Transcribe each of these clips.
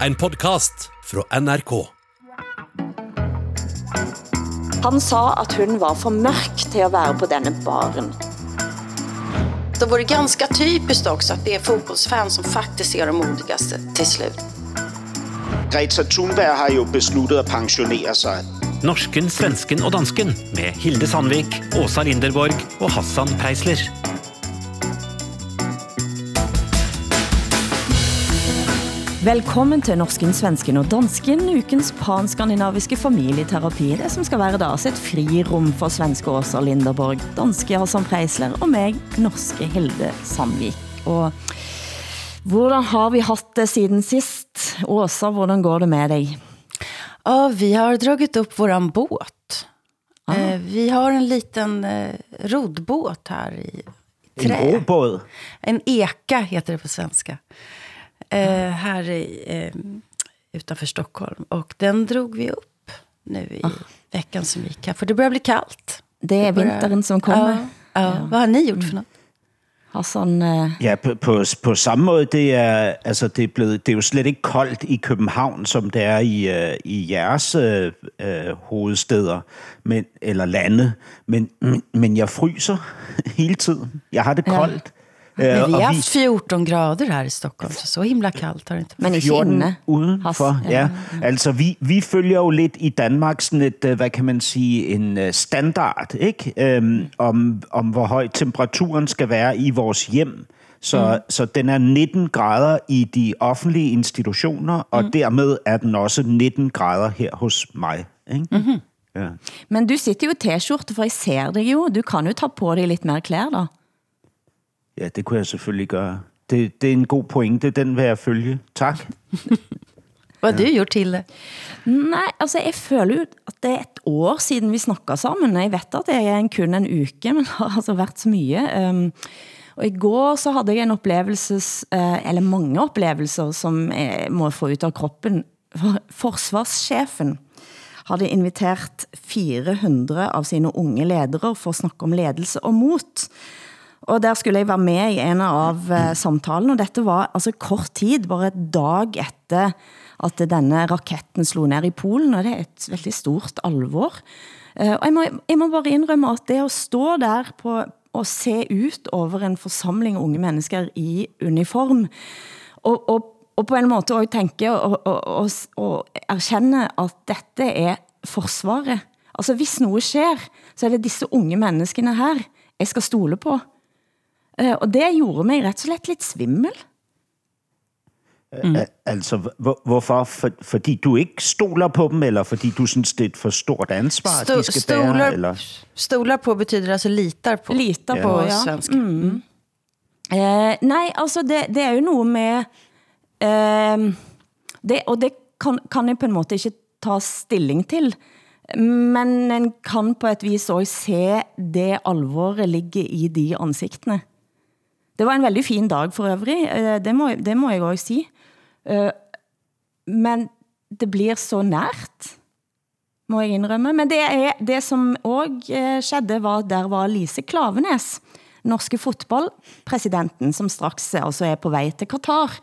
En podkast fra NRK. Han sa at hun var for mørk til at være på denne baren. Då var det ganska typiskt också att det är fotbollsfans som faktiskt är de modigaste till slut. Greta Thunberg har jo besluttet at pensionere sig. Norsken, svensken og dansken med Hilde Sandvik, Åsa Linderborg og Hassan Preisler. Velkommen til Norsken, Svensken og Dansken, ukens panskandinaviske familieterapi. Det som skal være altså et frirum for svenske Åsa Linderborg, danske Hassan Preisler og meg, norske Hilde Sandvik. Og hvordan har vi haft det siden sist? Åsa, hvordan går det med dig? Ja, vi har dragit upp våran båt. Eh, vi har en liten eh, roddbåt här i trä. En robåd. En eka heter det på svenska. Eh, här i, eh, utanför Stockholm. Och den drog vi upp nu i veckan som gick här. För det börjar bli kallt. Det er börjar- vinteren som kommer. Ja, ja. Vad har ni gjort för något? Hassan, eh, Ja, på, på, på samme måde, det er, altså, det, er blevet, det er jo slet ikke koldt i København, som det er i, øh, i jeres øh, øh, hovedsteder men, eller lande. Men, men, jeg fryser hele tiden. Jeg har det Ja. koldt. Men Øh, vi har haft 14 grader här i Stockholm. Så, så himla kallt har det inte men ikke 14 inne. udenfor, Has- ja. Altså, vi, vi følger jo lidt i Danmark sådan et, øh, hvad kan man sige, en øh, standard, ikke? Øhm, om, om hvor høj temperaturen skal være i vores hjem. Så, mm. så den er 19 grader i de offentlige institutioner, og mm. dermed er den også 19 grader her hos mig. Ikke? Mm-hmm. Ja. Men du sitter jo i t-skjorte, for jeg ser dig jo. Du kan jo ta på dig lidt mere klæder da. Ja, det kunne jeg selvfølgelig gøre. Det, det er en god pointe, den vil jeg følge. Tak. Vad har du gjort till det? Nej, altså jeg føler jo at det er et år siden vi snakket sammen. Jeg vet at det er en, kun en uke, men det har altså været så mye. Um, og i går så havde jeg en oplevelse, uh, eller mange oplevelser, som jeg må få ut av kroppen. For forsvarschefen havde inviteret 400 av sine unge ledere for at snakke om ledelse og mot. Og der skulle jeg være med i en av uh, samtalen, og dette var altså kort tid, bare et dag efter at denne raketten slog ned i Polen, og det er et veldig stort alvor. Uh, og jeg må, jeg må bare indrømme at det at stå der på, og se ut over en forsamling unge mennesker i uniform, og, og, og på en måte også tænke og, og, og, og erkende at dette er forsvaret. Altså hvis noget sker, så er det disse unge menneskene her, jeg skal stole på. Uh, og det gjorde mig ret og slett lidt svimmel. Mm. Altså, hvor, hvorfor? For, fordi du ikke stoler på dem, eller fordi du synes, det er et for stort ansvar, Sto- de skal bære? stolar, Eller? stolar på betyder alltså litar på. Litar på, på ja. svenska. Mm. Eh, nej, altså det, det er jo noget med... Eh, det, og det kan, kan jeg på en måte ikke ta stilling til. Men en kan på et vis også se det alvoret ligge i de ansigtene. Det var en veldig fin dag for øvrig, eh, det må, det må jeg også sige. Eh, men det blir så nært, må jeg indrømme. Men det, er, det som også eh, skedde, var, der var Lise Klavenes, norske fotballpresidenten, som straks altså er på vej til Katar.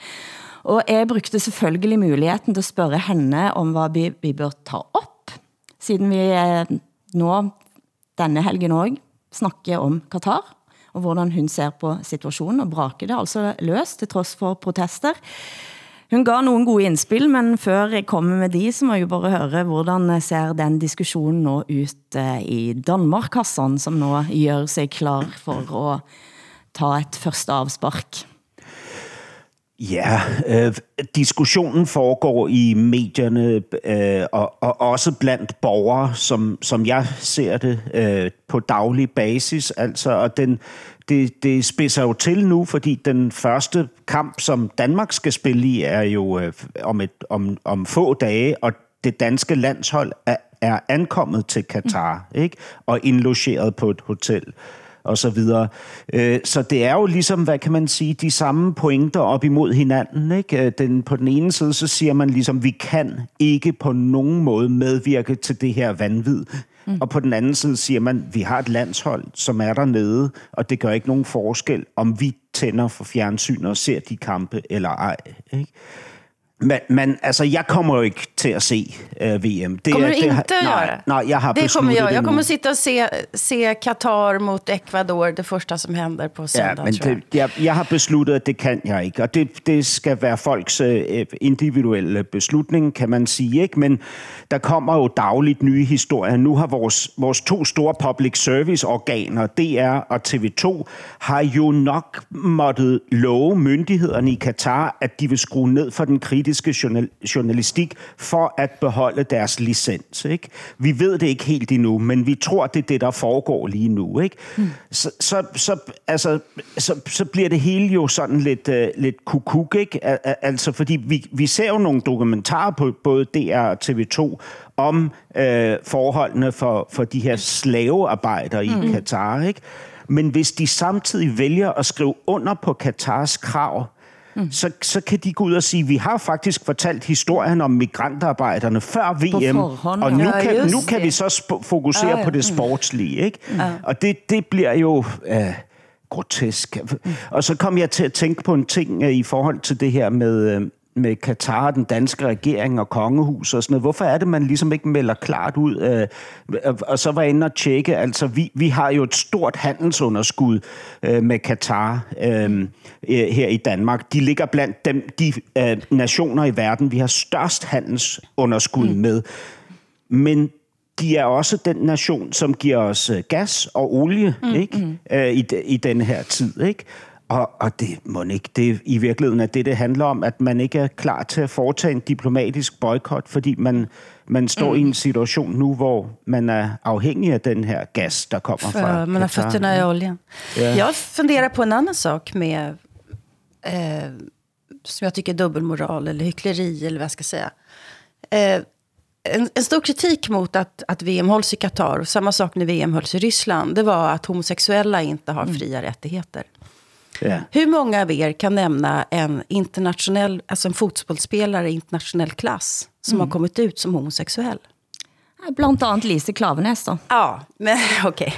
Og jeg brugte selvfølgelig muligheden til at spørge henne om hvad vi, vi bør ta op, siden vi eh, nå denne helgen også snakker om Katar, og hvordan hun ser på situationen, og brake det altså løs til trods for protester. Hun gav nogle gode indspil, men før jeg kommer med de, så må jeg bare høre, hvordan ser den diskussion nå ut eh, i Danmark, Hassan, som nå gør sig klar for at ta et første avspark. Ja, øh, diskussionen foregår i medierne øh, og, og også blandt borgere, som, som jeg ser det øh, på daglig basis. Altså, og den, det, det spidser jo til nu, fordi den første kamp, som Danmark skal spille i, er jo øh, om, et, om, om få dage, og det danske landshold er, er ankommet til Katar, ikke? og indlogeret på et hotel og så videre. Øh, Så det er jo ligesom, hvad kan man sige, de samme pointer op imod hinanden. Ikke? Øh, Den, på den ene side, så siger man ligesom, vi kan ikke på nogen måde medvirke til det her vanvid. Mm. Og på den anden side siger man, vi har et landshold, som er dernede, og det gør ikke nogen forskel, om vi tænder for fjernsyn og ser de kampe eller ej. Ikke? Men, men altså, jeg kommer jo ikke til at se uh, VM. Det Kommer du det, inte att nej, göra? Nej, jeg har Det kommer jag. det Jag kommer sitta och se, se Qatar mot Ecuador, det första som händer på Ja, söndag, men tror jag. det, jeg, jeg har besluttet, at det kan jeg ikke. Og det, det skal være folks øh, individuelle beslutning, kan man sige. ikke. Men der kommer jo dagligt nye historier. Nu har vores, vores to store public service organer, DR og TV2, har jo nok måttet love myndighederne i Katar, at de vil skrue ned for den kritiske journal, journalistik for at beholde deres licens. Ikke? Vi ved det ikke helt endnu, men vi tror, det er det, der foregår lige nu. Ikke? Mm. Så, så, så, altså, så, så bliver det hele jo sådan lidt, uh, lidt kukuk, ikke? Al- al- Altså, fordi vi, vi ser jo nogle dokumentarer på både DR og TV2 om øh, forholdene for, for de her slavearbejdere i mm. Katar, ikke? Men hvis de samtidig vælger at skrive under på Katars krav, mm. så, så kan de gå ud og sige, vi har faktisk fortalt historien om migrantarbejderne før VM, og nu kan, nu kan vi så sp- fokusere ja, ja. på det sportslige. Ikke? Ja. Og det, det bliver jo øh, grotesk. Og så kom jeg til at tænke på en ting øh, i forhold til det her med... Øh, med Katar, den danske regering og kongehus og sådan noget. Hvorfor er det, man ligesom ikke melder klart ud? Øh, og så var jeg inde og tjekke, altså vi, vi har jo et stort handelsunderskud øh, med Katar øh, øh, her i Danmark. De ligger blandt dem, de øh, nationer i verden, vi har størst handelsunderskud mm. med. Men de er også den nation, som giver os øh, gas og olie mm, ikke? Mm. Øh, i, i den her tid. Ikke? Og, og det må ikke. Det i virkeligheden er det, det handler om, at man ikke er klar til at foretage en diplomatisk boykot, fordi man, man står mm. i en situation nu, hvor man er afhængig af den her gas, der kommer fra För man har fötterna i oljan. Ja. Jag funderar på en annan sak med, eh, som jag tycker är dubbelmoral eller hyckleri eller vad jag ska säga. Eh, en, en stor kritik mot att, att VM hålls i Qatar, och samma sak när VM hölls i Ryssland, det var att homosexuella inte har fria rättigheter. Ja. Hur många av er kan nämna en internationell, alltså en fotbollsspelare i internationell klass som har kommit ut som homosexuell? Blandt andet Lise Klavenes, da. Ja, men okej.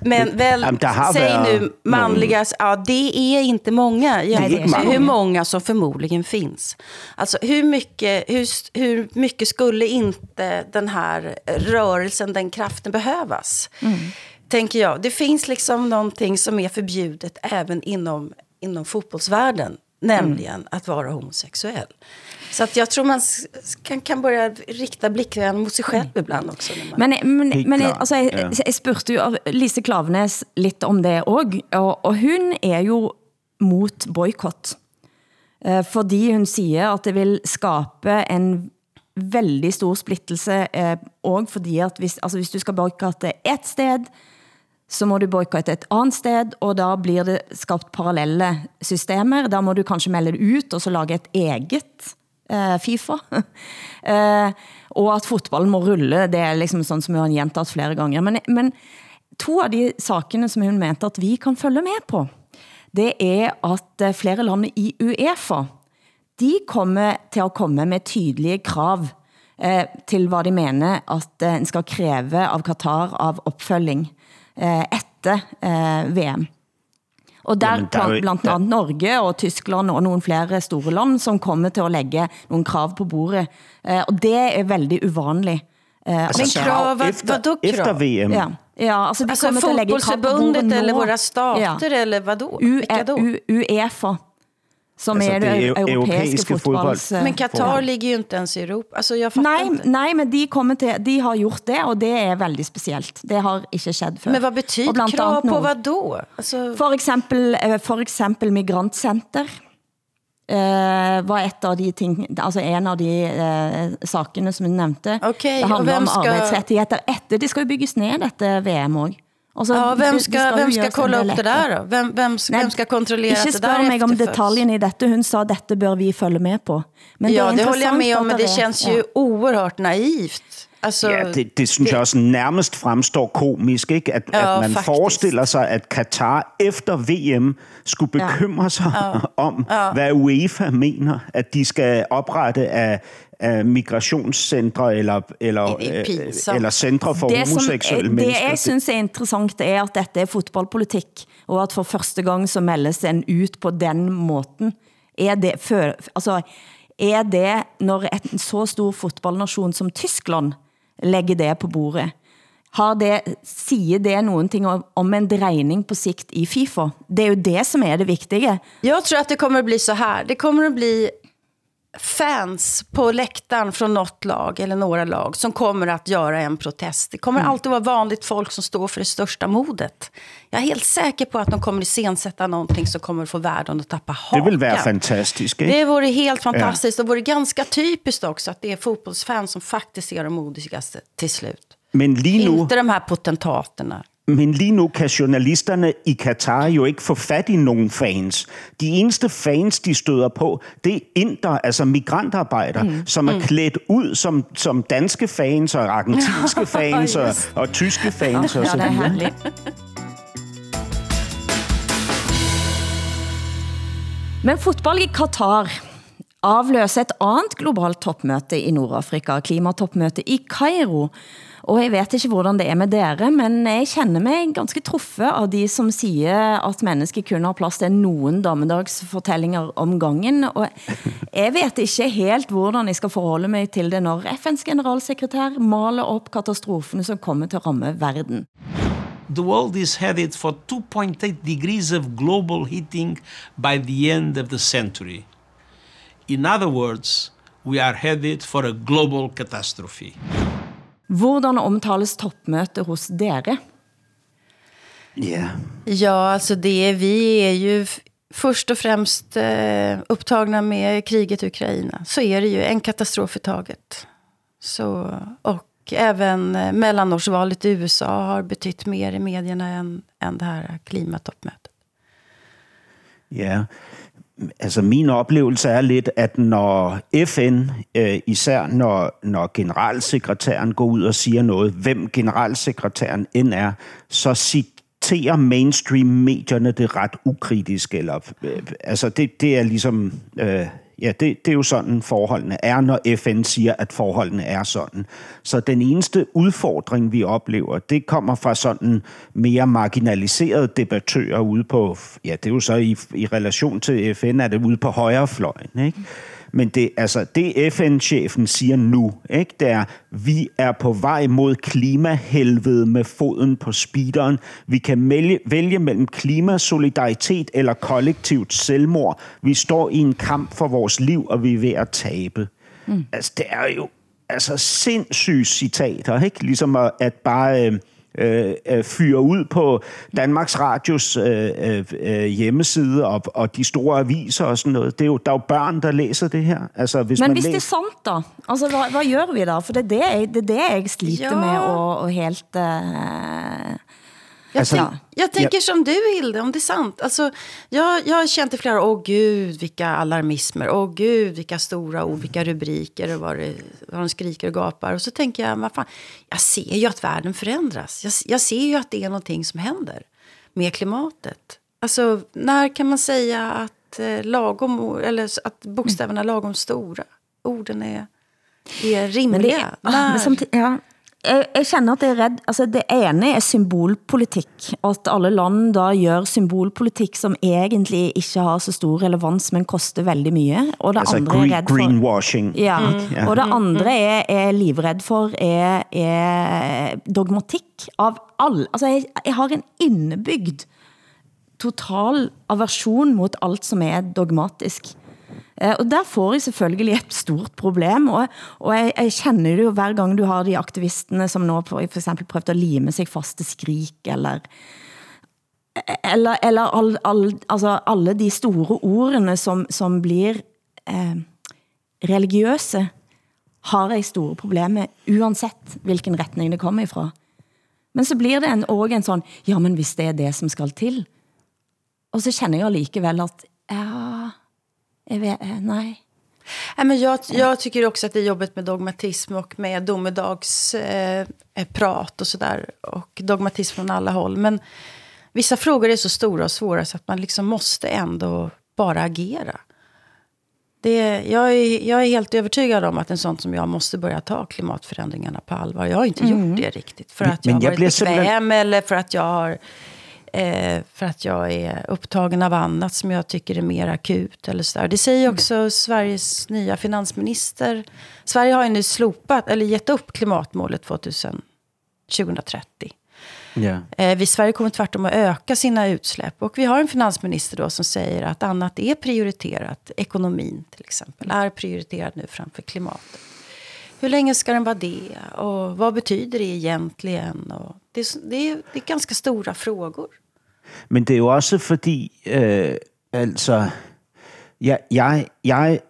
Men väl, Ja, men har säg nu manliga, ja det är inte många. Vet inte hur många. som förmodligen finns. Alltså hur mycket, hur, hur mycket skulle inte den här rörelsen, den kraften behövas? Tänker jag. Det finns liksom någonting som är förbjudet även inom, inom fotbollsvärlden. Nämligen att vara homosexuell. Så att jag tror man kan, kan börja rikta blicken mot sig själv ibland också. När man, Men, men, Helt men jeg, klart, altså, jeg, ja. jeg spurgte jo av Lise Klavenes lidt om det også, og, og hun er jo mot boykott. Eh, fordi hun siger, at det vil skabe en veldig stor splittelse, eh, og fordi at hvis, altså, hvis du skal boykotte et sted, så må du boykotte et andet sted, og da blir det skabt parallelle systemer. Da må du kanskje melde det ut, og så lage et eget eh, FIFA. eh, og at fotballen må rulle, det er liksom sådan, som hun har gjentaget flere gange. Men, men to av de sakene, som hun mente, at vi kan følge med på, det er at eh, flere lande i UEFA, de kommer til at komme med tydelige krav eh, til hvad de mener, at eh, en skal kræve av Qatar av opfølging eh, efter eh, VM. Og der, Jamen, der er jo- blandt, andet Norge og Tyskland og nogle flere store land, som kommer til at lægge nogle krav på bordet. Eh, og det er veldig uvanligt. Eh, at Men krav, vad, efter, krav? efter VM. Ja, ja altså de Alltså kommer til at lægge krav på bordet fotbollsförbundet eller våra stater eller vadå? U Vilka då? UEFA, som Altså, er det det, europæiske fodbold. fotbolls... Men Qatar ligger ju inte ens i Europa. Alltså jag fattar Nej, inte. nej, men de, kommer til, de har gjort det, og det er veldig specielt. Det har ikke skjedd før. Men vad betyder krav på nu- vad då? Alltså, For eksempel, eh, for eksempel migrantcenter eh, var et av de ting, altså en av de eh, sakene som du nævnte. Okej, det handler om skal- arbeidsrettigheter etter. Det skal jo bygges ned dette VM også. Altså, ja, vem det- ska, det jo vem ska kolla upp det där då? Vem, vem, Nej, vem ska kontrollera det där spør mig om detaljen i dette. Hun sa, dette bør vi følge med på. Men ja, er det håller jag med om, men det er- känns ju oerhört naivt. Alltså, Ja, det, det synes jeg også nærmest fremstår komisk, ikke? At, Ja, at man faktisk. forestiller sig, at Katar efter VM skulle Ja. bekymre sig om, hvad UEFA mener, at de skal oprette af, af migrationscentre eller, eller, Det er øh, eller centre for det, som, homoseksuelle det mennesker. jeg synes er interessant er at dette er fodboldpolitik, og at for første gang så meldes en ut på den måten. Er det, for, altså, er det, når en så stor fotballnation som Tyskland lægger det på bordet? Har det, siger det nogen ting om, om en drejning på sikt i FIFA? Det är ju det som är det viktiga. Jag tror att det kommer att bli så här. Det kommer att bli fans på läktaren från något lag eller några lag som kommer att göra en protest. Det kommer mm. alltid vara vanligt folk som står för det största modet. Jag är helt säker på att de kommer iscensätta någonting som kommer få världen att tappa hakan. Det vill vara fantastiskt. Det vore helt fantastiskt. Ja. Och vore ganska typiskt också att det är fotbollsfans som faktiskt är de modigaste till slut. Men lige nu... Inte de här potentaterna. Men lige nu kan journalisterne i Katar jo ikke få fat i nogen fans. De eneste fans, de støder på, det er inder, altså migrantarbejdere, mm. som er mm. klædt ud som, som danske fans og argentinske fans og, yes. og tyske fans. Oh, og så videre. Men fotboll i Katar afløser et andet globalt topmøte i Nordafrika, klimatopmøte i Kairo. Og jeg vet ikke hvordan det er med dere, men jeg kender mig ganske truffet av de som siger, at mennesker kun har plads til nogen dommedagsfortællinger om gangen. Og jeg vet ikke helt hvordan jeg skal forholde mig til det, når FN's generalsekretær maler op katastrofen, som kommer til at ramme verden. The world is headed for 2.8 degrees of global heating by the end of the century. In other words, we are headed for a global catastrophe. Hvordan omtales topmøte hos dere? Yeah. Ja, alltså det vi är ju först och främst eh, upptagna med kriget i Ukraina. Så är det ju en katastrof i taget. Så, och även eh, mellanårsvalet i USA har betytt mer i medierna än, än det här klimatoppmötet. Ja, altså min oplevelse er lidt, at når FN, øh, især når, når generalsekretæren går ud og siger noget, hvem generalsekretæren end er, så citerer mainstream-medierne det ret ukritisk. Eller, øh, altså det, det er ligesom... Øh, Ja, det, det er jo sådan, forholdene er, når FN siger, at forholdene er sådan. Så den eneste udfordring, vi oplever, det kommer fra sådan mere marginaliserede debattører ude på, ja, det er jo så i, i relation til FN, er det ude på højrefløjen, ikke? Men det, altså, det FN-chefen siger nu, ikke, det er, vi er på vej mod klimahelvede med foden på speederen. Vi kan vælge, vælge mellem klimasolidaritet eller kollektivt selvmord. Vi står i en kamp for vores liv, og vi er ved at tabe. Mm. Altså, det er jo altså sindssyge citater, ikke? Ligesom at, at bare... Øh, øh, øh, fyre ud på Danmarks Radios øh, øh, øh, hjemmeside og, og de store aviser og sådan noget. Det er jo, der er jo børn, der læser det her. Altså, hvis Men man hvis læser... det er sandt da, altså, hvad, hvad gør vi da? For det er det, jeg, det, er det jeg sliter ja. med og, og helt... Øh jag, alltså, tänk, jag tänker jag, som du, Hilde, om det är sant. Alltså, jag, jag har känt i flera åh gud, vilka alarmismer, åh gud, vilka stora ord, vilka rubriker och vad, det, vad de skriker och gapar. Och så tänker jag, vad fan, jag ser ju att världen förändras. Jag, jag ser ju att det är någonting som händer med klimatet. Alltså, när kan man säga att eh, lagom, eller att bokstäverna är lagom stora? Orden är, är rimliga. Men det, när? Men som, ja, jeg, jeg kender at jeg er redd, altså det ene er symbolpolitik, og at alle land da gør symbolpolitik, som egentlig ikke har så stor relevans, men koster veldig mye. Og det altså andre er redd for... Greenwashing. Ja, mm. og det andre er, er livredd for, er, er dogmatik av all. Altså jeg, jeg har en innebygd total aversion mot alt som er dogmatisk. Eh, og der får jeg selvfølgelig et stort problem, og, og jeg, jeg kender det jo hver gang du har de aktivisterne, som nå for, for eksempel prøvde at lime sig fast til skrik, eller eller, eller all, all, altså alle de store ordene, som, som blir eh, religiøse, har jeg store problemer, uanset hvilken retning det kommer ifra. Men så blir det en, også en sån, ja, men hvis det er det som skal til. Og så känner jag likevel at, ja, nej. Nej, men jag, jag tycker också att det är jobbigt med dogmatism och med domedagsprat eh, prat och sådär. Och dogmatism från alla håll. Men vissa frågor är så stora och svåra så att man liksom måste ändå bara agera. Det, jag, är, jag är helt övertygad om att en sån som jag måste börja ta klimatförändringarna på allvar. Jag har inte mm. gjort det riktigt. För att jag har varit bekväm eller för att jag har eh, för att jag är upptagen av annat som jag tycker är mer akut. Eller så där. Det säger också Sveriges nya finansminister. Sverige har ju nu slopat, eller gett upp klimatmålet 2000, 2030. Ja. Eh, vi i Sverige kommer tvärtom att öka sina utsläpp. Och vi har en finansminister då som säger att annat är prioriterat. Ekonomin till exempel är prioriterad nu framför klimatet. Hur länge ska den vara det? Och vad betyder det egentligen? Og det, det, er, det er ganska stora frågor. Men det er jo også fordi, øh, altså, jeg, jeg, jeg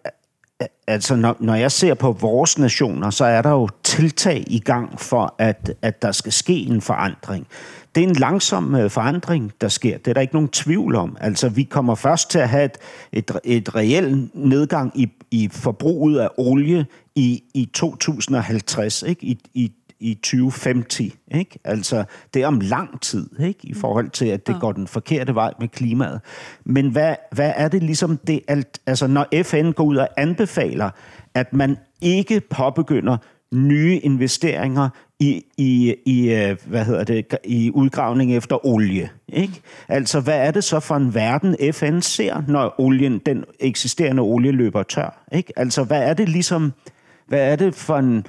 altså når, når jeg ser på vores nationer, så er der jo tiltag i gang for, at, at der skal ske en forandring. Det er en langsom øh, forandring, der sker. Det er der ikke nogen tvivl om. Altså, vi kommer først til at have et, et, et reelt nedgang i, i forbruget af olie i, i 2050, ikke? I, i i 2050. Ikke? Altså, det er om lang tid, ikke? i forhold til, at det går den forkerte vej med klimaet. Men hvad, hvad er det ligesom det alt, altså når FN går ud og anbefaler, at man ikke påbegynder nye investeringer i, i, i, øh, hvad hedder det, i udgravning efter olie. Ikke? Altså, hvad er det så for en verden, FN ser, når olien, den eksisterende olie løber tør? Ikke? Altså, hvad er det ligesom, hvad er det for en,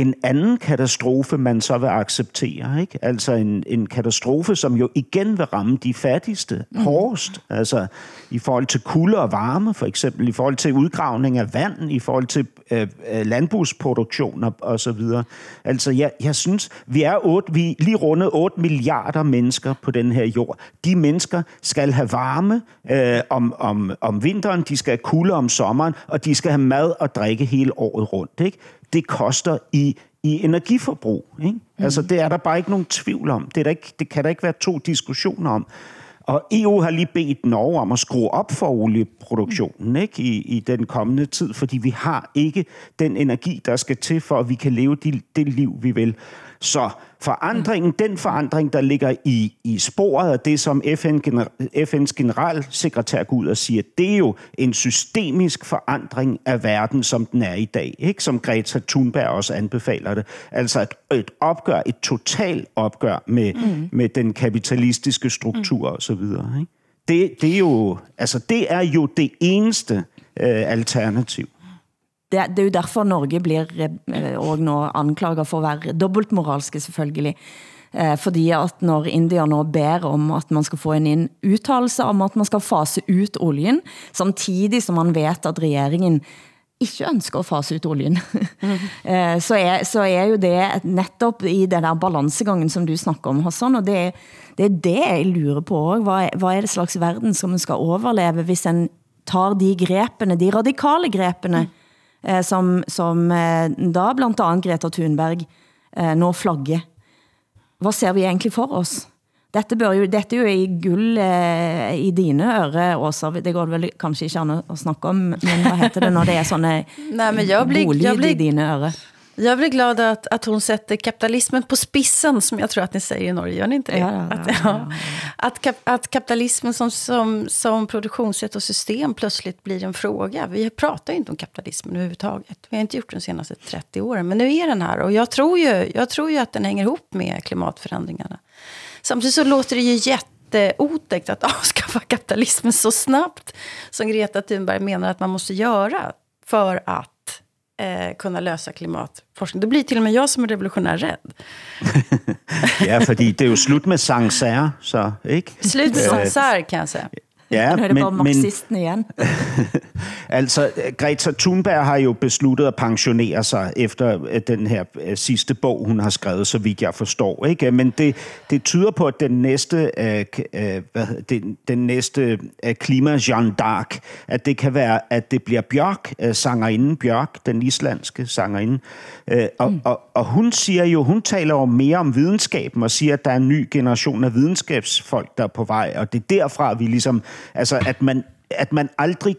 en anden katastrofe, man så vil acceptere. Ikke? Altså en, en katastrofe, som jo igen vil ramme de fattigste mm. hårdest. Altså i forhold til kulde og varme, for eksempel. I forhold til udgravning af vand, i forhold til øh, øh landbrugsproduktion og, og så videre. Altså jeg, jeg synes, vi er, 8, vi er lige rundet 8 milliarder mennesker på den her jord. De mennesker skal have varme øh, om, om, om vinteren, de skal have kulde om sommeren, og de skal have mad og drikke hele året rundt. Ikke? Det koster i, i energiforbrug. Ikke? Mm. Altså, det er der bare ikke nogen tvivl om. Det, er der ikke, det kan der ikke være to diskussioner om. Og EU har lige bedt Norge om at skrue op for olieproduktionen ikke? I, i den kommende tid, fordi vi har ikke den energi, der skal til, for at vi kan leve det, det liv, vi vil. Så forandringen, den forandring, der ligger i, i sporet af det, som FN, FN's generalsekretær går ud og siger, det er jo en systemisk forandring af verden, som den er i dag. Ikke? Som Greta Thunberg også anbefaler det. Altså et, et opgør, et totalt opgør med, mm. med den kapitalistiske struktur mm. osv. Ikke? Det, det, er jo, altså, det er jo det eneste øh, alternativ det, det er jo derfor Norge blir eh, og nå anklaget for at være dobbeltmoralske selvfølgelig. Eh, fordi at når India nå ber om at man skal få en ind uttalelse om at man skal fase ut oljen, samtidig som man vet at regeringen ikke ønsker at fase ut oljen, mm. så, er, så er jo det netop i den der balancegangen, som du snakker om, Hassan, og det, det er det jeg lurer på også. Hvad, hvad er det slags verden, som man skal overleve, hvis en tar de grepene, de radikale grepene, mm eh, som, som eh, da blandt andet Greta Thunberg eh, nå flagger. Hvad ser vi egentlig for oss? Dette, bør jo, dette er jo i gull eh, i dine ører, Åsa. Det går vel kanskje ikke an at snakke om, men hvad heter det når det er sånne Nej, men jag blir, jag blir, i dine ører? Jag blir glad att, att hon sätter kapitalismen på spissen, som jag tror att ni säger i Norge. Gör ni inte det? Ja, ja, ja, att, ja, att, kap, att kapitalismen som, som, som produktionssätt och system plötsligt blir en fråga. Vi pratar ju inte om kapitalismen överhuvudtaget. Vi har inte gjort de senaste 30 åren. Men nu är den här. Och jag tror ju, jag tror ju att den hänger ihop med klimatförändringarna. Samtidigt så låter det ju jätteotäckt att avskaffa kapitalismen så snabbt som Greta Thunberg menar att man måste göra för att eh, kunna lösa klimatforskning. Då blir till och med jag som är revolutionär rädd. ja, fordi det er jo slut med Sancerre, så ikke? Slut med Sancerre, kan jeg sige. Ja, nu er det men, bare marxisten igen. altså, Greta Thunberg har jo besluttet at pensionere sig efter øh, den her øh, sidste bog, hun har skrevet, så vidt jeg forstår. Ikke? Men det, det tyder på, at den næste, øh, øh, hvad, den, den næste øh, klima Jean d'Arc, at det kan være, at det bliver Bjørk, øh, sangerinden Bjørk, den islandske sangerinde. Øh, og, mm. og, og hun siger jo, hun taler jo mere om videnskaben og siger, at der er en ny generation af videnskabsfolk, der er på vej, og det er derfra, vi ligesom Altså, at man, at man aldrig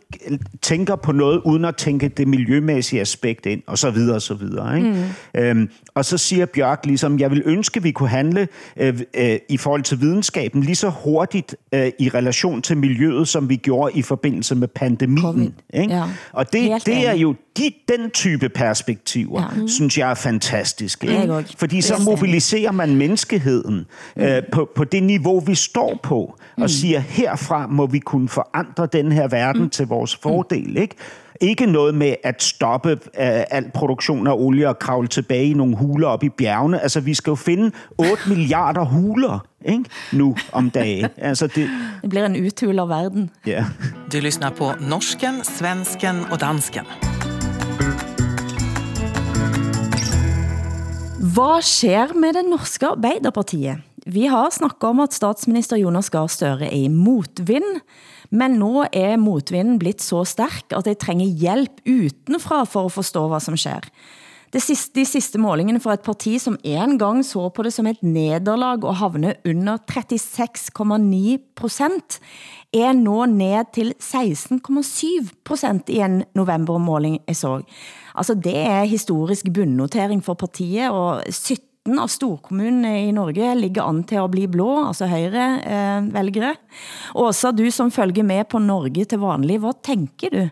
tænker på noget, uden at tænke det miljømæssige aspekt ind, og så videre, og så videre. Ikke? Mm. Øhm, og så siger Bjørk ligesom, jeg vil ønske, vi kunne handle øh, øh, i forhold til videnskaben lige så hurtigt øh, i relation til miljøet, som vi gjorde i forbindelse med pandemien. Ikke? Ja. Og det, det, er jo, de, den type perspektiver, ja. synes jeg er fantastisk. Ikke? Jeg også. Fordi så mobiliserer man menneskeheden mm. øh, på, på det niveau, vi står på, og mm. siger, herfra må vi kunne forandre den her verden mm. til vores fordel. Ikke? Ikke noget med at stoppe uh, al produktion af olie og kravle tilbage i nogle huler op i bjergene. Altså, vi skal jo finde 8 milliarder huler ikke? nu om dagen. Altså, det... det bliver en uthul av verden. Ja. Du lyssnar på norsken, svensken och dansken. Hvad sker med det norske Arbeiderpartiet? Vi har snakket om, at statsminister Jonas Gahr Støre er i motvind, men nu er motvinden blitt så stærk, at det trænger hjælp utenfra for at forstå, hvad som sker. Det sidste, de sidste målingene for et parti, som en gang så på det som et nederlag og havne under 36,9 procent, er nå ned til 16,7 procent i en novembermåling jeg så. Altså det er historisk bundnotering for partiet, og 17 av storkommunene i Norge ligger an til at bli blå, altså højre eh, vælgere. Åsa, du som følger med på Norge til vanlig, hvad tænker du?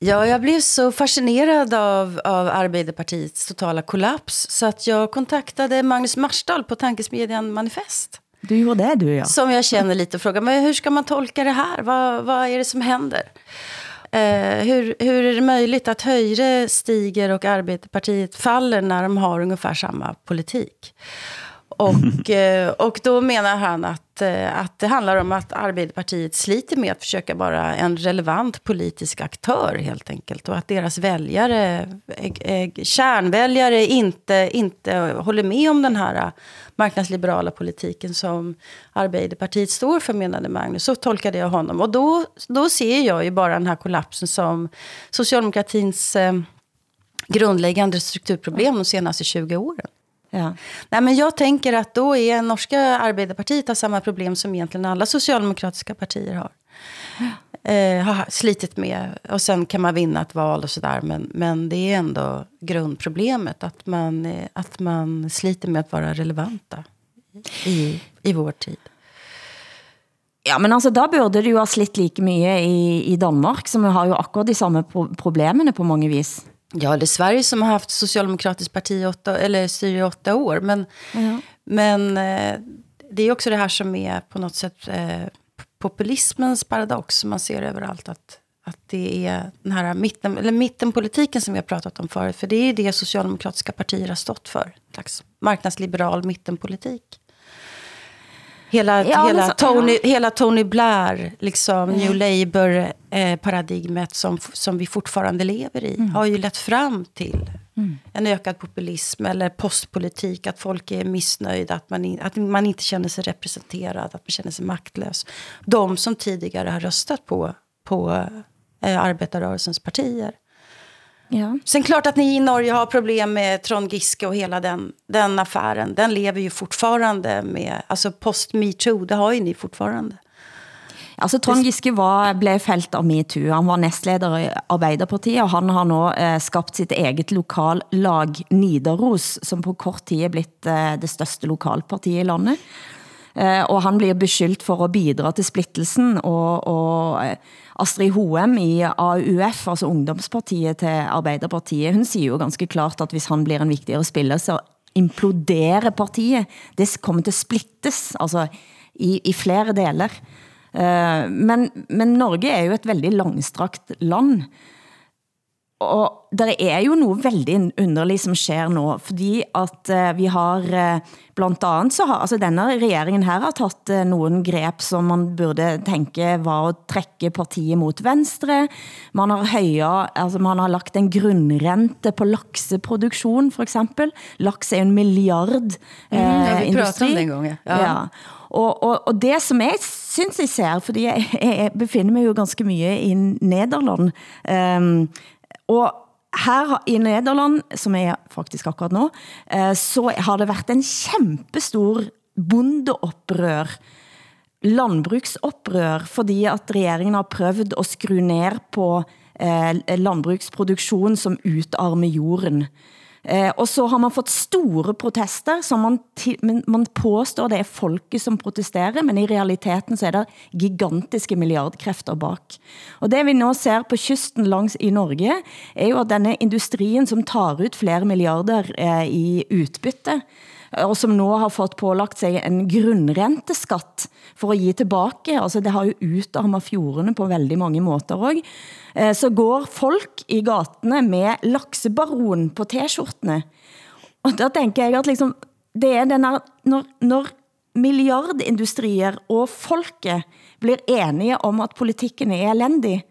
Ja, jag blev så fascinerad av, av Arbeiderpartiets totala kollaps så att jag kontaktade Magnus Marsdal på tankesmedjan Manifest. Du gjorde det du, ja. Som jag känner lite och frågar, men hur ska man tolka det här? Vad, vad är det som händer? Eh, hur, hur är det möjligt att höjre stiger och Arbetarpartiet faller när de har ungefär samma politik? Och, eh, och då menar han att, eh, att det handlar om att Arbeiderpartiet sliter med att försöka vara en relevant politisk aktör helt enkelt. Och att deras väljare, eh, kärnväljare inte, inte håller med om den här marknadsliberala politiken som Arbeiderpartiet står för, menade Magnus. Så tolkade jag honom. Och då, då ser jag ju bara den här kollapsen som socialdemokratins grundläggande strukturproblem de senaste 20 åren. Ja. Nej, men jag tänker att då är norska Arbeiderpartiet har samma problem som egentligen alla socialdemokratiska partier har. Eh, har slitit med. Och sen kan man vinna ett val och sådär. Men, men det är ändå grundproblemet. Att man, eh, att man sliter med att vara relevanta i, i vår tid. Ja, men altså, da burde det jo ha slitt like mye i, i Danmark, som har jo akkurat de samme pro problemene på mange vis. Ja, det är Sverige som har haft socialdemokratiskt parti åtta, eller styr i åtta år. Men, Ja. men eh, det är också det här som är på något sätt eh, populismens paradox man ser överallt. Att, att det är den här mitten, eller mittenpolitiken som vi har pratat om förut. För det är det socialdemokratiska partier har stått för. En slags marknadsliberal mittenpolitik. Hela, Ja, hela, så- Tony, hela Tony Blair, liksom New Labour-paradigmet som, som vi fortfarande lever i, har ju lett fram till en ökad populism eller postpolitik, att folk är missnöjda, att man, in, att man inte känner sig representerad, att man känner sig maktlös. De som tidigare har röstat på, på eh, arbetarrörelsens partier. Ja. Sen klart att ni i Norge har problem med Trond Giske och hela den, den affären. Den lever ju fortfarande med, alltså post metoo, det har ju ni fortfarande. Altså Trond Giske var, blev fældt av MeToo. Han var næstleder i Arbeiderpartiet, og han har nå eh, skabt sitt eget lokallag Nidaros, som på kort tid er blitt eh, det største lokalpartiet i landet. Eh, og han bliver beskyldt for at bidra til splittelsen, og, og Astrid Hoem i AUF, altså ungdomspartiet til Arbeiderpartiet, hun siger jo ganske klart, at hvis han bliver en vigtigere spiller, så imploderer partiet. Det kommer til at splittes, altså i, i flere deler. Uh, men, men Norge er jo et veldig langstrakt land, og der er jo noget veldig underligt som sker nu, fordi at uh, vi har uh, blandt andet så har, altså denne regeringen her har taget uh, nogle grep, som man burde tænke var at trække partiet mot venstre. Man har høja, altså man har lagt en grundrente på lakseproduktion for eksempel. Laks er en milliard uh, ja, vi industri. om det en gang. Ja. ja. Og, og, og det som jeg synes jeg ser, fordi jeg, jeg befinder mig jo ganske mye i Nederland, um, og her i Nederland, som er faktisk akkurat nu, eh, så har det været en kæmpestor bondeoprør landbruksopprør, fordi at regeringen har prøvet at skrue ned på eh, landbruksproduktion som utarmer jorden. Eh, og så har man fått store protester, som man, men man påstår det er folket som protesterer, men i realiteten så er det gigantiske milliardkræfter bak. Og det vi nå ser på kysten langs i Norge, er jo at denne industrien som tar ut flere milliarder eh, i utbytte, og som nu har fått pålagt sig en grundrenteskatt for at give tilbage. Altså det har jo utarmet fjordene på veldig mange måter også. Eh, så går folk i gatene med laksebaron på t-skjortene. Og der tænker jeg at liksom, det er den her, når, når milliardindustrier og folket blir enige om at politikken er elendig,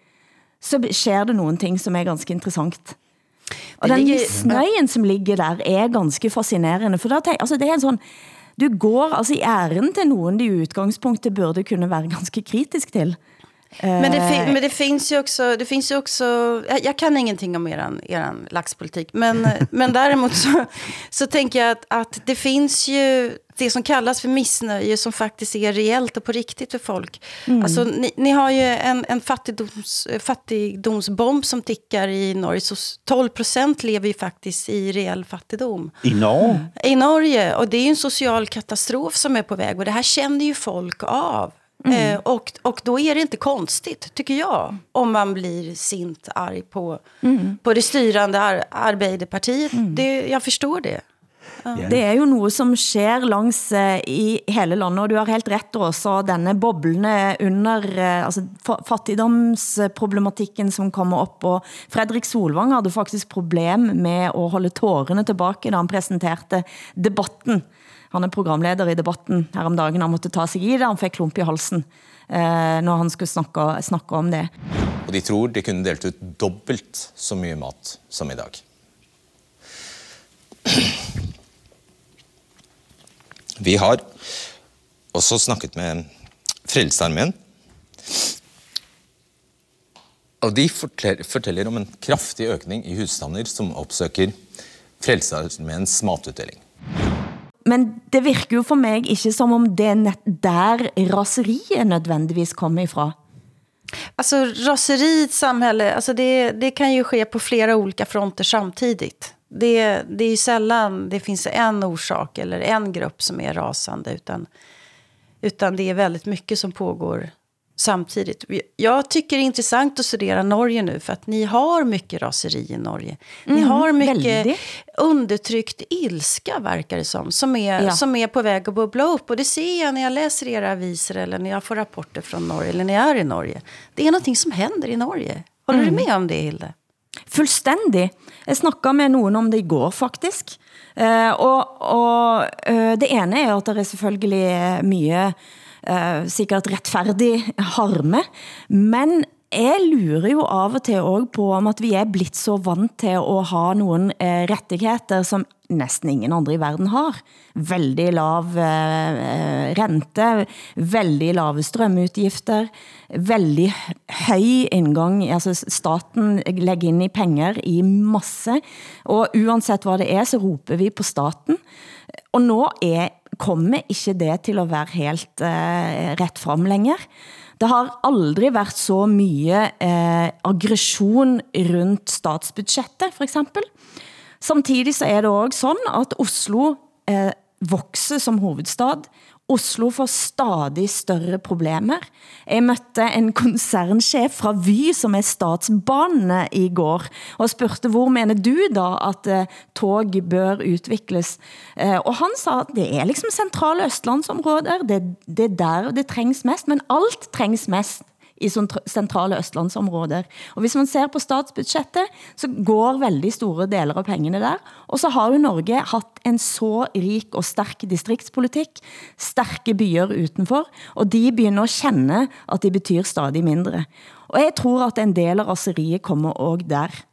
så sker det nogle ting, som er ganske interessant. Og den ligger- misnøjen, som ligger der, er ganske fascinerende. For der, altså det er en sådan, du går altså i æren til nogen, de i udgangspunktet burde kunne være ganske kritisk til. Men det, Eh. fin- men det finns ju också, det finns ju också jag, jag kan ingenting om eran, eran laxpolitik, men, men däremot så, så tänker jag att, att det finns ju det som kallas för missnöje som faktiskt är reellt och på riktigt för folk. Alltså, ni, ni har ju en, en fattigdoms, fattigdomsbomb som tickar i Norge, så 12 procent lever ju faktiskt i reell fattigdom. I Norge? I Norge, och det är ju en social katastrof som är på väg. Och det här känner ju folk av. Eh, och, och då är det inte konstigt, tycker jag, om man blir sint arg på, på det styrande ar Arbeiderpartiet. Det, jeg forstår det. Det er jo noget, som sker langs eh, i hele landet, og du har helt ret også, denne boblende under eh, altså, fa- fattigdomsproblematikken, som kommer op, og Fredrik Solvang havde faktisk problem med at holde tårerne tilbage, da han præsenterede debatten. Han er programleder i debatten her om dagen, han måtte ta sig i det, han fik klump i halsen, eh, når han skulle snakke, snakke om det. Og de tror de kunne delt ut dobbelt så mye mat som i dag. Vi har også snakket med Frelsesarmeen. Og de fortel- forteller om en kraftig økning i husstander som oppsøker Frelsesarmeens matutdeling. Men det virker jo for mig ikke som om det er net der raseriet nødvendigvis kommer ifra. Alltså raseri i ett samhälle, alltså det, det kan ju ske på flera olika fronter samtidigt. Det, det är ju sällan det finns en orsak eller en grupp som är rasande, utan, utan det är väldigt mycket som pågår samtidigt. Jag tycker det är intressant att studera Norge nu, för att ni har mycket raseri i Norge. Ni har mycket väldigt. undertryckt ilska, verkar det som, som är, Ja. som är på väg att bubbla upp. Och det ser jag när jag läser era aviser eller när jag får rapporter från Norge, eller när jag är i Norge. Det är någonting som händer i Norge. Håller du med om det, Hilde? Fuldstændig. Jeg snakkede med nogen om det i går faktisk. Uh, og og uh, det ene er at der er selvfølgelig mye uh, sikkert retfærdig harme, men jeg lurer jo av og til også på om at vi er blitt så vant til å ha nogle eh, rettigheter, som næsten ingen andre i verden har. Veldig lav eh, eh rente, veldig lave strømutgifter, veldig høj indgang, altså staten lægger ind i penger i masse, og uanset hvad det er, så roper vi på staten. Og nå er, kommer ikke det til at være helt eh, ret frem længere. Det har aldrig været så mye eh, aggression rundt statsbudgettet, for eksempel. Samtidig så er det også sådan, at Oslo eh, vokser som hovedstad. Oslo får stadig større problemer. Jeg mødte en koncernchef fra Vy, som er statsbanene i går, og spurgte, hvor mener du da at eh, tog bør utvikles? Eh, og han sa, at det er liksom centrale Østlandsområder, det, det er der det trængs mest, men alt trængs mest i centrale Østlandsområder. Og hvis man ser på statsbudgettet, så går veldig store deler av pengene der. Og så har jo Norge haft en så rik og stærk distriktspolitik, stærke byer utenfor, og de begynder at kende, at de betyr stadig mindre. Og jeg tror, at en del av raseriet kommer også der.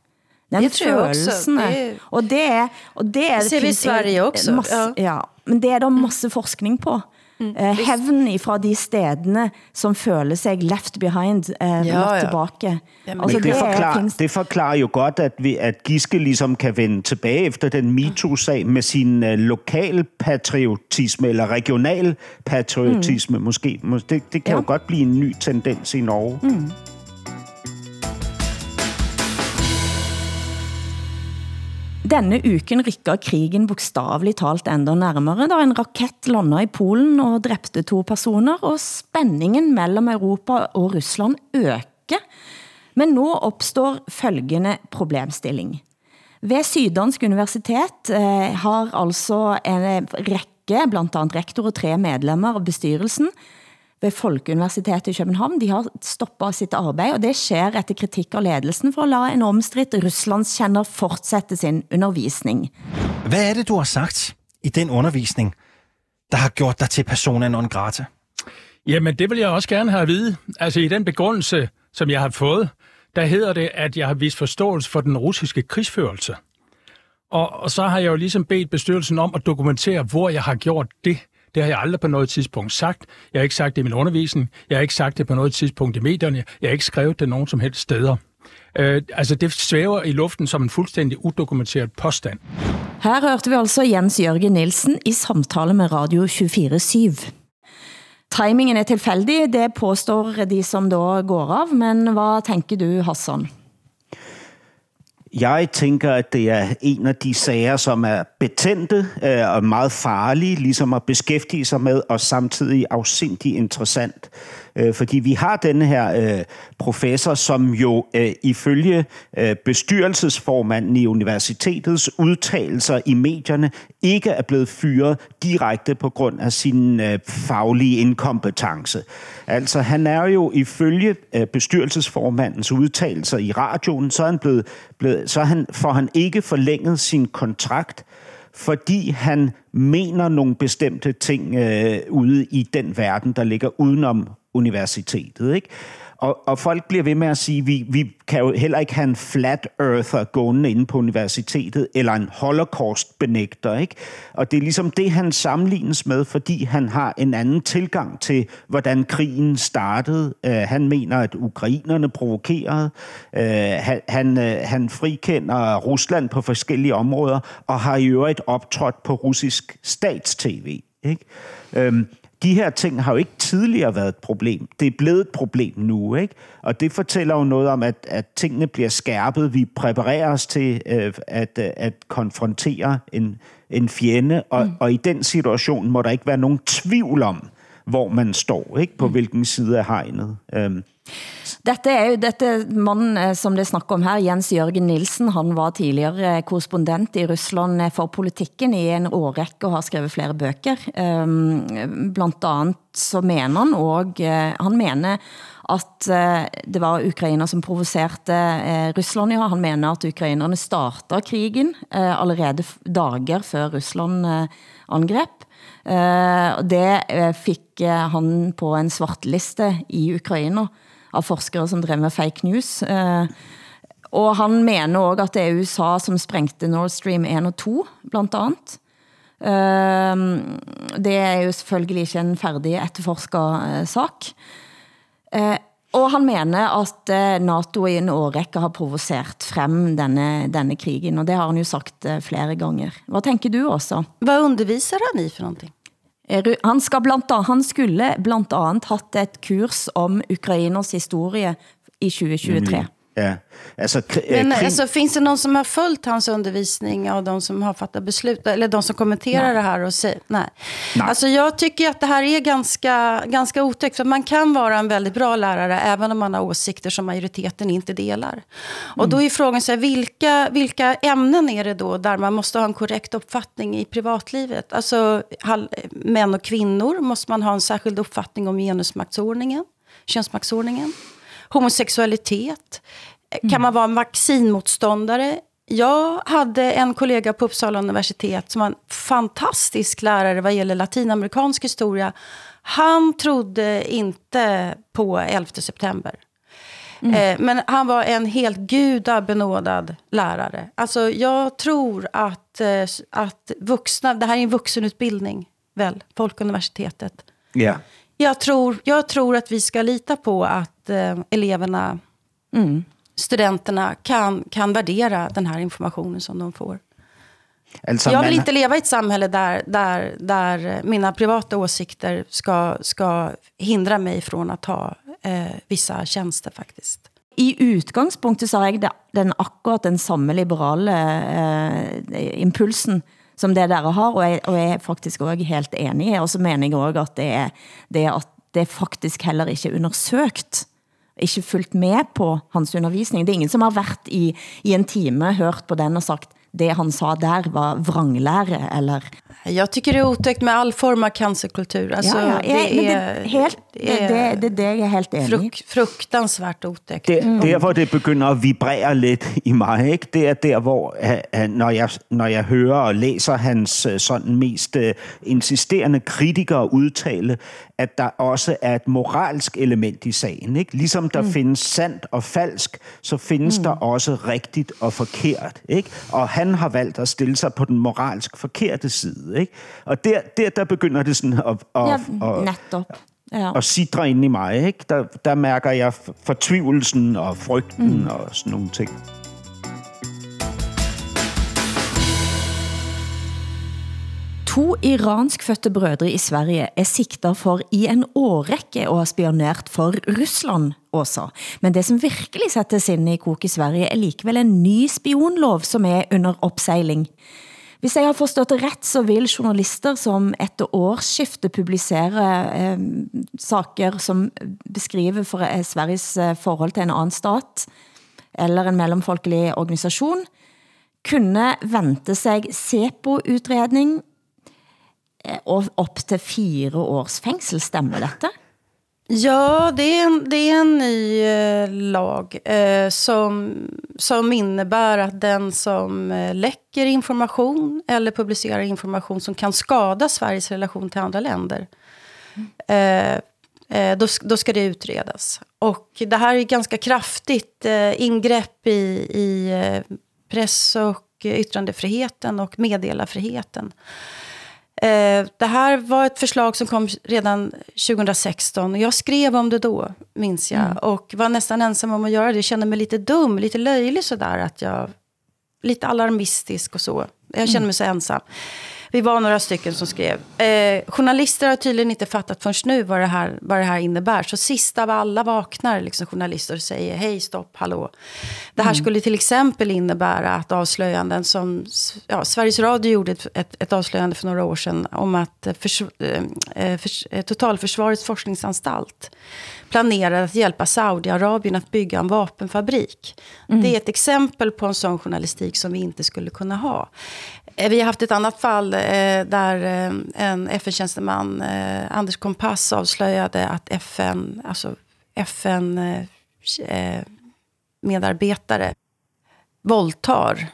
Den Det følelsen Det- Og det. Og det, er, Det ser vi i Sverige også, Masse, ja. ja. Men det er der masse forskning på. Mm. Eh, hevn fra de stedene, som føler sig left behind, eh, ja, ja. tilbake. Jamen, altså, Men det, forklarer, findes- det forklarer jo godt, at, vi, at Giske ligesom kan vende tilbage efter den MeToo-sag med sin uh, lokal patriotisme, eller regional patriotisme mm. måske. Mås- Det, det kan. Ja. jo godt blive en ny tendens i Norge. Mm. Denne uken rykker krigen bokstavligt talt enda nærmere, da en raket landede i Polen og dræbte to personer, og spændingen mellem Europa og Rusland øker. Men nu opstår følgende problemstilling. Ved Syddansk Universitet eh, har altså en række, blandt andet rektor og tre medlemmer av bestyrelsen, ved Folkeuniversitetet i København, de har stoppet sitt arbejde, og det sker efter kritik av ledelsen for at lade en omstridt Ruslandskender fortsætte sin undervisning. Hvad er det, du har sagt i den undervisning, der har gjort dig til persona non grata? Jamen, det vil jeg også gerne have at vide. Altså, i den begrundelse, som jeg har fået, der hedder det, at jeg har vist forståelse for den russiske krigsførelse. Og, og så har jeg jo ligesom bedt bestyrelsen om at dokumentere, hvor jeg har gjort det. Det har jeg aldrig på noget tidspunkt sagt. Jeg har ikke sagt det i min undervisning. Jeg har ikke sagt det på noget tidspunkt i medierne. Jeg har ikke skrevet det nogen som helst steder. Øh, altså, det svæver i luften som en fuldstændig udokumenteret påstand. Her hørte vi altså Jens Jørgen Nielsen i samtale med Radio 24-7. Timingen er tilfældig, det påstår de som da går av, men hvad tænker du, Hassan? Jeg tænker, at det er en af de sager, som er betændte øh, og meget farlige, ligesom at beskæftige sig med, og samtidig afsindig interessant. Øh, fordi vi har denne her øh, professor, som jo øh, ifølge øh, bestyrelsesformanden i universitetets udtalelser i medierne ikke er blevet fyret direkte på grund af sin øh, faglige inkompetence. Altså han er jo ifølge øh, bestyrelsesformandens udtalelser i radioen, så, er han blevet, blevet, så han, får han ikke forlænget sin kontrakt, fordi han mener nogle bestemte ting øh, ude i den verden, der ligger udenom universitetet. Ikke? Og, og folk bliver ved med at sige, vi, vi kan jo heller ikke have en flat earther gående inde på universitetet, eller en holocaust-benægter. Ikke? Og det er ligesom det, han sammenlignes med, fordi han har en anden tilgang til, hvordan krigen startede. Uh, han mener, at ukrainerne provokerede. Uh, han, han, uh, han frikender Rusland på forskellige områder, og har i øvrigt optrådt på russisk statstv. Ikke? Um, de her ting har jo ikke tidligere været et problem. Det er blevet et problem nu, ikke? Og det fortæller jo noget om, at, at tingene bliver skærpet. Vi præparerer os til øh, at, at konfrontere en, en fjende, og, mm. og i den situation må der ikke være nogen tvivl om, hvor man står, ikke? På mm. hvilken side af hegnet. Um, dette er jo dette mannen, eh, som det snakker om her, Jens Jørgen Nielsen, han var tidligere eh, korrespondent i Rusland eh, for politikken i en årrække og har skrevet flere bøger. Ehm, Blandt andet så mener han og han mener at det var Ukraina som provocerede Rusland. Ja, han mener at ukrainerne startede krigen allerede dager før Rusland angreb. Det fik han på en svartliste i Ukraina av forskere som drev med fake news. Eh, og han mener også, at det er USA som sprængte Nord Stream 1 og 2, blandt andet. Eh, det er jo selvfølgelig ikke en færdig etterforsket eh, sak. Eh, og han mener at eh, NATO i en årrække har provoceret frem denne, denne krigen, og det har han jo sagt eh, flere ganger. Hvad tænker du også? Hvad underviser han i for någonting? Han, skal blandt andet, han skulle blandt andet haft et kurs om Ukrainers historie i 2023. Mm. Ja, alltså, Men kring... alltså, finns det någon som har följt hans undervisning av de som har fattat beslut? Eller de som kommenterar Nej. det här och säger nej. nej. Alltså, jag tycker att det här är ganska, ganska otäckt. För man kan vara en väldigt bra lärare även om man har åsikter som majoriteten inte delar. Och då är frågan så här, vilka, vilka ämnen är det då där man måste ha en korrekt uppfattning i privatlivet? Alltså män och kvinnor, måste man ha en särskild uppfattning om genusmaktsordningen? Könsmaktsordningen? Homosexualitet? Mm. Kan man vara vaccinmotståndare? Jag hade en kollega på Uppsala universitet som var en fantastisk lärare vad gäller latinamerikansk historia. Han trodde inte på 11 september. Mm. Eh, men han var en helt gudabenådad lärare. Alltså jag tror att, eh, att vuxna, det här är en vuxenutbildning, väl, Folkuniversitetet. Yeah. Jag tror, jag tror att vi ska lita på att eh, eleverna, mm. studenterna, kan, kan värdera den här informationen som de får. Alltså, jag vill men... inte leva i ett samhälle där, där, där mina privata åsikter ska, ska hindra mig från att ha eh, vissa tjänster faktiskt. I udgangspunktet så har jeg det- den akkurat den samme liberale eh, impulsen som det dere har, og jeg, og jeg er faktisk også helt enig, og så mener jeg også at det er, det er at det faktisk heller ikke er undersøgt, ikke fulgt med på hans undervisning. Det er ingen som har været i, i en time, hørt på den og sagt, det han sa der var vranglære, eller... Jag tycker det är otäckt med all form av cancerkultur. Alltså, ja, ja, det det, är, helt, det, det, det, det er jeg helt enig i. fruk, fruktansvärt otäckt. Der, der, hvor det begynder at vibrere lidt i mig, ikke? det er der, hvor når, jeg, når jeg hører og læser hans øh, sådan mest øh, insisterende kritikere udtale, at der også er et moralsk element i sagen. Ikke? Ligesom der mm. findes sandt og falsk, så findes mm. der også rigtigt og forkert. Ikke? Og han har valgt at stille sig på den moralsk forkerte side. Ikke? Og der, der, der begynder det sådan at, at, Ja, at, netop. Ja. og sidre ind i mig. Ikke? Der, der mærker jeg fortvivlelsen og frygten mm. og sådan nogle ting. To iranskfødte brødre i Sverige er sigtet for i en årrække og har spionert for Rusland også. Men det som virkelig sættes ind i kok i Sverige er likvel en ny spionlov som er under opseiling. Hvis jeg har forstået det ret, så vil journalister som efter årsskiftet publicerer eh, saker som beskriver for, eh, Sveriges eh, forhold til en anden stat eller en mellemfolkelig organisation, kunne vente sig SEPO-utredning eh, og op til fire års fængsel. Stemmer dette? Ja, det är en, det är en ny eh, lag eh, som, som innebär att den som eh, läcker information eller publicerar information som kan skada Sveriges relation till andra länder, eh, eh, då, då ska det utredas. Och det här är ganska kraftigt eh, ingrepp i, i eh, press och yttrandefriheten och meddelarfriheten. Eh, det här var ett förslag som kom redan 2016 och jag skrev om det då, minns jag. Och var nästan ensam om att göra det. Jag kände mig lite dum, lite löjlig sådär. Att jag, lite alarmistisk och så. Jag kände mig så ensam. Vi var några stycken som skrev. Eh, journalister har tydligen inte fattat förrän nu vad det, här, vad det här innebär. Så sist av alla vaknar liksom journalister och säger hej, stopp, hallå. Det här skulle till exempel innebära att avslöjanden som... Ja, Sveriges Radio gjorde ett, ett, ett avslöjande för några år sedan om att eh, förs, eh, eh, förs, eh, Totalförsvarets forskningsanstalt planerade att hjälpa Saudiarabien att bygga en vapenfabrik. Det är ett exempel på en sån journalistik som vi inte skulle kunna ha. Eh, Vi har haft ett annat fall eh, där eh, en FN-tjänsteman, eh, Anders Kompass, avslöjade att FN, alltså FN eh, eh, medarbetare våldtar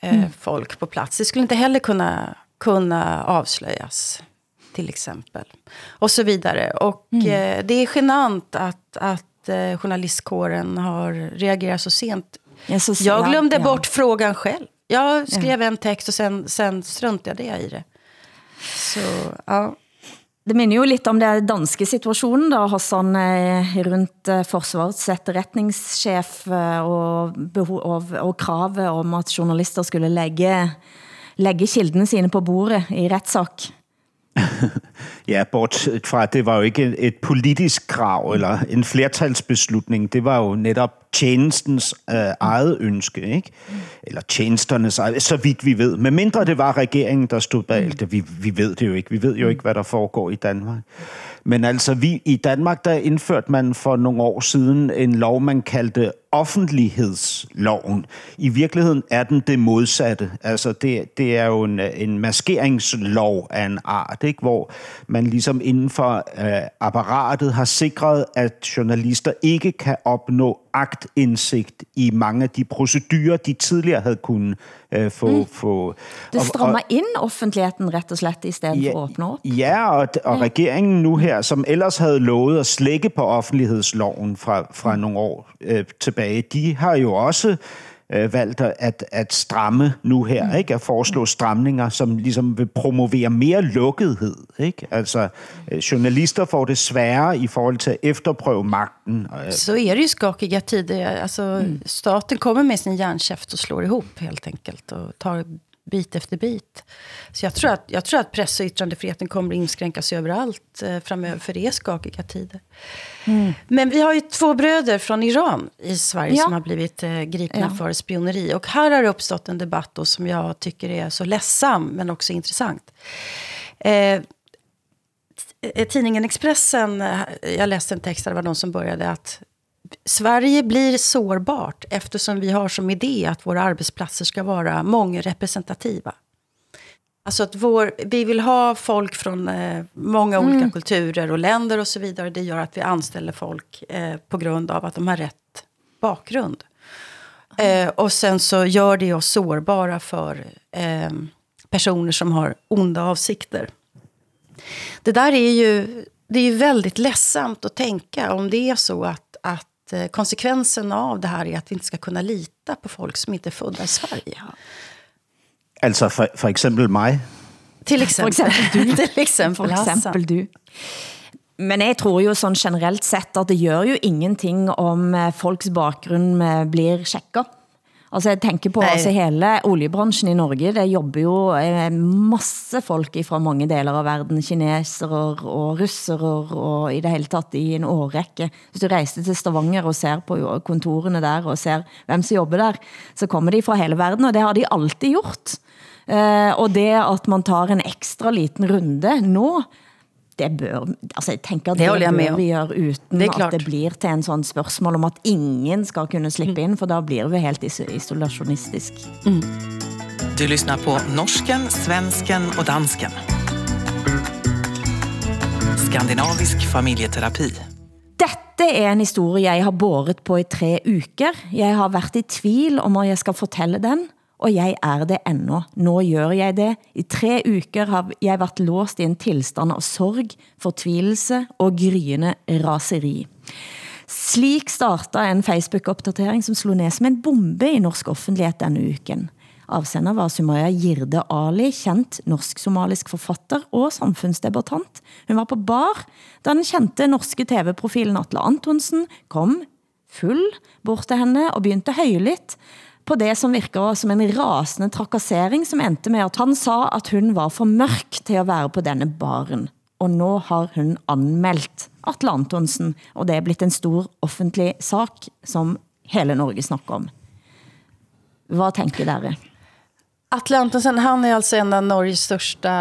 eh, folk på plats. Det skulle inte heller kunna, kunna avslöjas, till exempel. Och så vidare. Och eh, det är genant att, att eh, journalistkåren har reagerat så sent. Ja, så, Jag glömde ja. bort frågan själv. Jag skrev en text och sen, sen struntade jag i det. Så, ja. Det minder jo lidt om det danske situationen, da, Hassan, eh, rundt eh, forsvarets etterretningschef eh, og, beho- og, og kravet om at journalister skulle lægge, lægge kildene sine på bordet i retssak. Ja, bortset fra, at det var jo ikke et- politisk krav eller en flertalsbeslutning. Det var jo netop tjenestens øh, eget ønske, ikke? Eller tjenesternes eget, så vidt vi ved. Men mindre det var regeringen, der stod bag det. Vi, vi ved det jo ikke. Vi ved jo ikke, hvad der foregår i Danmark. Men altså, vi, i Danmark, der indførte man for nogle år siden en lov, man kaldte offentlighedsloven. I virkeligheden er den det modsatte. Altså, det, det er jo en, en maskeringslov af en art, ikke? hvor man ligesom inden for øh, apparatet har sikret, at journalister ikke kan opnå agtindsigt i mange af de procedurer, de tidligere havde kunnet øh, få... Mm. få Det strammer ind offentligheden rett og slett, i stedet Ja, for at åbne op. Ja, og, og regeringen nu her, som ellers havde lovet at slække på offentlighedsloven fra, fra nogle år øh, tilbage, de har jo også øh, valgt at, at stramme nu her, ikke? At foreslå stramninger, som ligesom vil promovere mere lukkethed, ikke? Altså, øh, journalister får det sværere i forhold til at efterprøve magten. Øh, Så är det ju skakiga tider. Alltså, Staten kommer med sin järnkäft och slår ihop helt enkelt. Och tar bit efter bit. Så jag tror att, jag tror att press och yttrandefriheten kommer att inskränkas överallt eh, framöver, för det är skakiga tider. Men vi har ju två bröder från Iran i Sverige Ja. som har blivit eh, gripna Ja. för spioneri. Och här har det uppstått en debatt då, som jag tycker är så ledsam, men också intressant. Eh, t- tidningen Expressen, eh, jag läste en text där det var någon som började att Sverige blir sårbart eftersom vi har som idé att våra arbetsplatser ska vara mångrepresentativa. Alltså att vår, vi vill ha folk från eh, många olika kulturer och länder och så vidare. Det gör att vi anställer folk eh, på grund av att de har rätt bakgrund. Eh, och sen så gör det oss sårbara för eh, personer som har onda avsikter. Det där är ju, det är ju väldigt ledsamt att tänka om det är så att, att konsekvensen av det här är att vi inte ska kunna lita på folk som inte är födda i Sverige. Altså for, for eksempel mig. Till exempel, exempel du. Till exempel For eksempel du. Men jeg tror jo sånn generelt sett at det gjør jo ingenting om eh, folks bakgrunn eh, blir sjekket. Altså jeg tenker på Nej. altså hele oljebransjen i Norge, det jobber jo eh, masse folk fra mange deler av verden, kinesere og russere og i det hele tatt i en årrække. Hvis du reiser til Stavanger og ser på kontorene der og ser hvem som jobber der, så kommer de fra hele verden, og det har de alltid gjort. Eh, og det at man tar en ekstra liten runde nå, det bør, altså jeg tænker Det det, bør vi gøre uten Det at det blir til en sånn spørgsmål om at ingen skal kunne slippe ind, for da blir vi helt is isolationistisk. Du lyssnar på norsken, svensken och dansken. Skandinavisk familjeterapi. Dette er en historie, jeg har båret på i tre uker. Jeg har været i tvil om, at jeg skal fortælle den, og jeg er det endnu. Nå gør jeg det. I tre uker har jeg været låst i en tilstand av sorg, fortvilelse og gryende raseri. Slik startede en Facebook-opdatering, som slog ned som en bombe i norsk offentlighed denne uken. Avsender var Sumaya Girde Ali, kendt norsk-somalisk forfatter og samfundsdebattant. Hun var på bar, da den kendte norske TV-profilen Atle Antonsen kom full bort til henne og begyndte højlydt på det som virker som en rasende trakassering, som endte med at han sa, at hun var for mørk til at være på denne baren. Og nå har hun anmeldt Atle Antonsen, og det er blitt en stor offentlig sak, som hele Norge snakker om. Hvad tænker dere? Atle Antonsen, han är alltså en av Norges största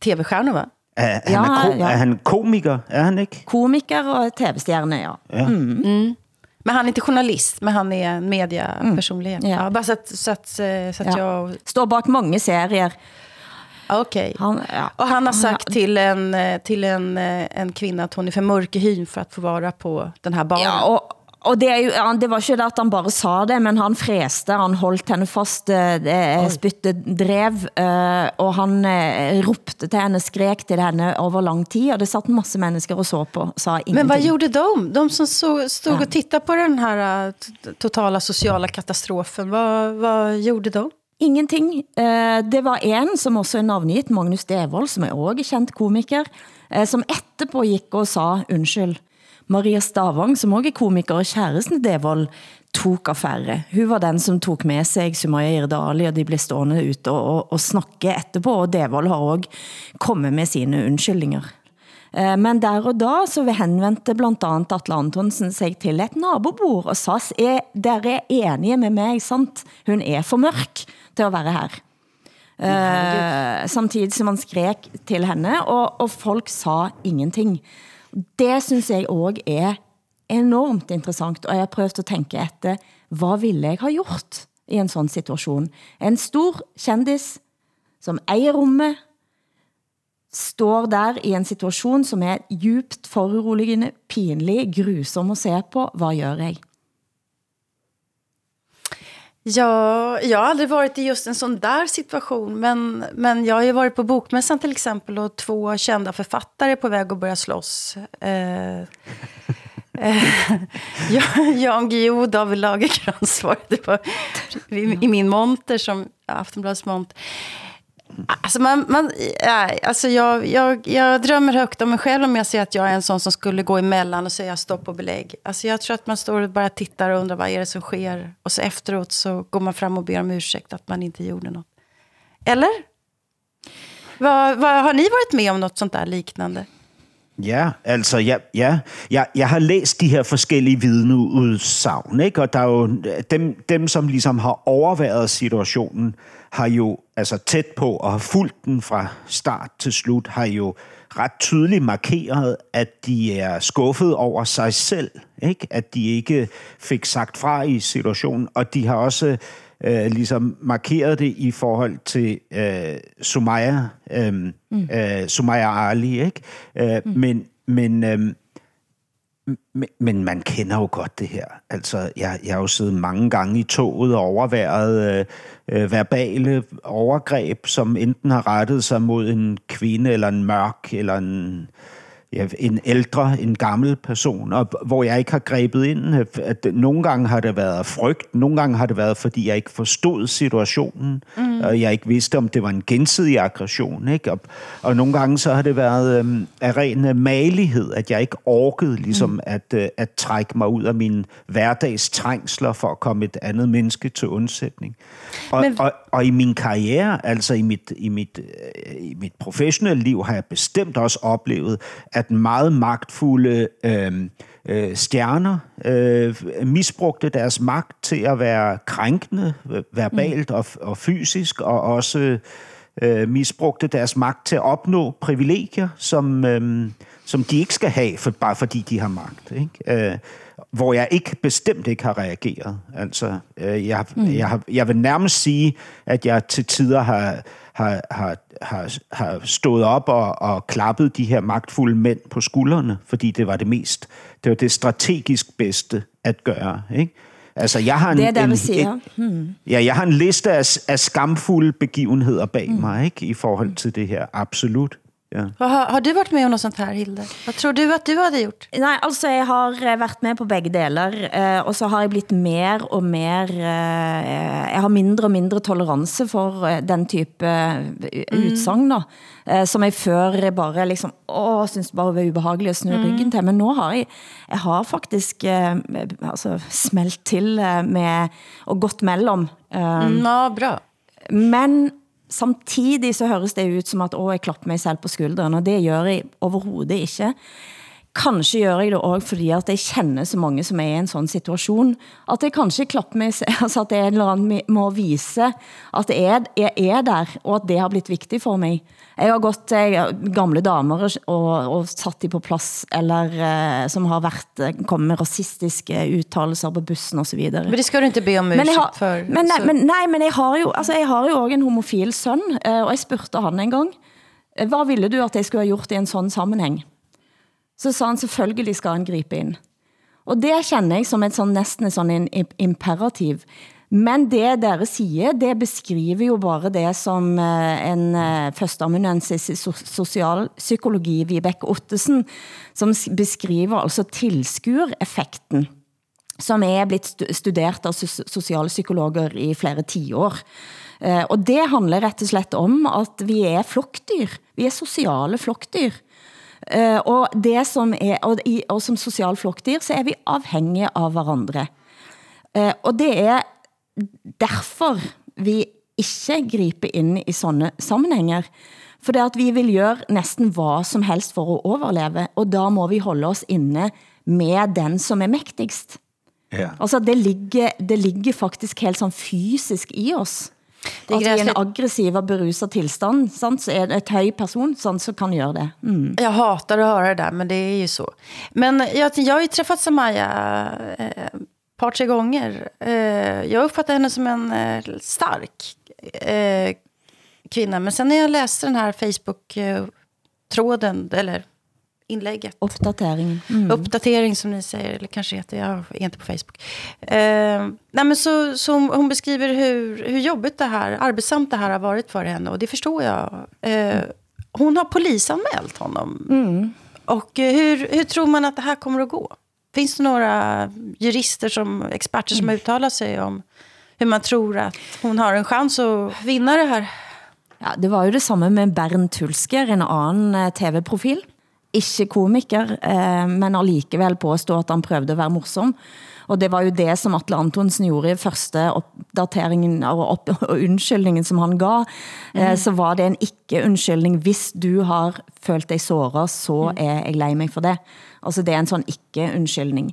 tv-stjärnor va? Er, han, Ja, er, ko- ja. er han komiker? Er han ikke? Komiker og tv-stjerne, ja. Men han är inte journalist, men han är en mediapersonlighet. Ja. Ja. bara så att, så att, eh, så att ja. jag... Står bak mange serier. Okej. Han, ja. Och han har sagt till en, eh, till en, eh, en kvinna att hon är för mörk i hyn för att få vara på den här baren. Ja, og, og det, er jo, det var ikke det at han bare sa det, men han freste, han holdt henne fast, eh, det, spyttet drev, eh, og han eh, ropte til henne, skrek til henne over lang tid, og det satt masse mennesker og så på, sa ingenting. Men vad gjorde de? De som så, stod Ja. och tittade på den här eh, t- totala sociala katastrofen, vad, vad gjorde de? Ingenting. Eh, Det var en som også er navngivet, Magnus Devold, som er også kendt komiker, eh, som etterpå gik og sa undskyld. Maria Stavang, som også er komiker og kæresten Devold, tog affære. Hun var den som tog med sig Sumaya Irdali, og de blev stående ute og, og, og snakke etterpå, og Devold har også kommet med sine undskyldninger. Eh, Men der og da så henvendte blandt andet Atle Antonsen sig til et nabobord og sa, er, dere er enige med mig, sant? Hun er for mørk til at være her. Eh, samtidig som han skrek til henne, og, og folk sa ingenting. Det synes jeg også er enormt interessant, og jeg har prøvet at tænke efter, hvad ville jeg ha gjort i en sådan situation? En stor kendis, som ejer rummet, står der i en situation, som er djupt foruroligende, pinlig, grusom at se på. Hvad gør jeg? Ja, jag har aldrig varit i just en sån där situation. Men, men jag har ju varit på Bokmässan till exempel och två kända författare är på väg att börja slåss. Eh, eh, Jan- Guillou och David Lagercrantz var det på, i, i min monter, som Aftonbladets monter. Alltså, man, man, ja, alltså jag, jag, jag drömmer högt om mig själv om jag ser att jag är en sån som skulle gå emellan och säga stopp och belägg. Alltså jag tror att man står och bara tittar och undrar vad är det som sker. Och så efteråt så går man fram och ber om ursäkt att man inte gjorde något. Eller? Vad, vad, har ni varit med om något sånt där liknande? Ja, altså, ja, ja. Jeg, jeg har læst de her forskellige vidneudsagn, ikke? og der er jo dem, dem, som ligesom har overværet situationen, har jo altså tæt på og har fulgt den fra start til slut, har jo ret tydeligt markeret, at de er skuffet over sig selv, ikke? at de ikke fik sagt fra i situationen, og de har også øh, ligesom markeret det i forhold til øh, Sumaya, øh, mm. øh, Sumaya Ali, ikke? Øh, mm. Men, men, øh, men, men man kender jo godt det her. Altså, jeg, jeg har jo siddet mange gange i toget og overværet øh, øh verbale overgreb, som enten har rettet sig mod en kvinde, eller en mørk, eller en ja, en ældre, en gammel person, og hvor jeg ikke har grebet ind. At nogle gange har det været frygt, nogle gange har det været, fordi jeg ikke forstod situationen, mm. og jeg ikke vidste, om det var en gensidig aggression. Ikke? Og, og nogle gange så har det været øhm, af ren malighed, at jeg ikke orkede ligesom mm. at, øh, at trække mig ud af mine hverdagstrængsler for at komme et andet menneske til undsætning. Og, Men... og, og i min karriere, altså i mit, i, mit, øh, i mit professionelle liv, har jeg bestemt også oplevet, at meget magtfulde øh, øh, stjerner øh, misbrugte deres magt til at være krænkende, verbalt mm. og, og fysisk, og også øh, misbrugte deres magt til at opnå privilegier, som, øh, som de ikke skal have, for, bare fordi de har magt. Ikke? Øh, hvor jeg ikke bestemt ikke har reageret. Altså, øh, jeg, mm. jeg, har, jeg vil nærmest sige, at jeg til tider har, har, har, har, har stået op og, og klappet de her magtfulde mænd på skuldrene, fordi det var det mest, det var det strategisk bedste at gøre. Ikke? Altså, jeg har en, det er der, en. En, hmm. ja, jeg har en liste af, af skamfulde begivenheder bag hmm. mig, ikke, i forhold til det her. Absolut. Ja. Har, har du varit med om något sånt här, Hilde? Vad tror du att du hade gjort? Nej, altså jeg har eh, været med på begge deler, eh, og så har jeg blitt mer og mer, eh, jeg har mindre og mindre tolerance for eh, den type eh, utsagn, da, eh, som jeg før bare liksom, åh, synes bare var ubehagelig at snu mm. ryggen til, men nu har jeg, jeg har faktisk eh, altså, smelt til eh, med, og gått mellom. Eh, mm, ja, bra. Men samtidig så høres det ut som at, åh, jeg klapper mig selv på skulderen, og det gør jeg overhovedet ikke. Kanskje gør jeg det også fordi at jeg kender så mange som er i en sådan situation, at jeg kanskje klapper mig altså at det en eller anden må vise, at det er, jeg er der, og at det har blitt vigtigt for mig. Jeg har gått til gamle damer og, og satt de på plads, eller uh, som har været, eh, kommet med rasistiske uttalelser på bussen og så videre. Men det skal du ikke be om ursäkt for. Men, nej, men, nej, men jeg har jo, altså, jeg har jo også en homofil søn, uh, og jeg spurgte han en gang, hvad ville du at jeg skulle have gjort i en sådan sammenhæng? Så sa han, selvfølgelig skal han gripe ind. Og det kender jeg som et sådan, næsten et sådan en imperativ. Men det dere siger, det beskriver jo bare det som eh, en eh, førsteamanuensis i socialpsykologi, Vibeke Ottesen, som beskriver altså tilskureffekten, som er blevet studeret av socialpsykologer i flere tiår. Eh, og det handler rett og slett om at vi er flokdyr. Vi er sociale flokkdyr. Og, det som er, og, i, og som social flokkdyr, så er vi afhængige av hverandre. Og det er derfor vi ikke griper ind i sådanne sammenhænger. For det at vi vil gøre næsten hvad som helst for at overleve, og da må vi holde os inde med den, som er mægtigst. Ja. Altså, det ligger, det ligger faktisk helt sådan fysisk i os. Det at i en aggressiv og beruset tilstand, sant, så er det et høj person sant, så kan gøre det. Mm. Jag hatar att höra det där, men det är ju så. Men jag, jag har ju träffat Samaya eh, par, tre gånger. Eh, jag uppfattar henne som en eh, stark eh, kvinna. Men sen när jag läste den här Facebook-tråden, eller inlägget. Uppdatering. Mm. Uppdatering som ni säger, eller kanske heter jag är inte på Facebook. Eh, nej men så, så hon beskriver hur, hur jobbigt det här, arbetsamt det här har varit för henne. Och det förstår jag. Eh, hon har polisanmält honom. Mm. Och hur, hur tror man att det här kommer att gå? Finns det några jurister, som experter som mm. uttalar sig om hur man tror att hon har en chans att vinna det här? Ja, det var ju det samme med Bernd Tulsker, en annan eh, tv-profil, ikke komiker, eh, men allikevel påstå at han prøvede at være morsom. Og det var jo det, som Atle Antonsen gjorde i første opdateringen og, op og undskyldningen, som han ga. Mm. Så var det en ikke-undskyldning. Hvis du har følt dig såret, så er jeg lei mig for det. Altså det er en sådan ikke-undskyldning.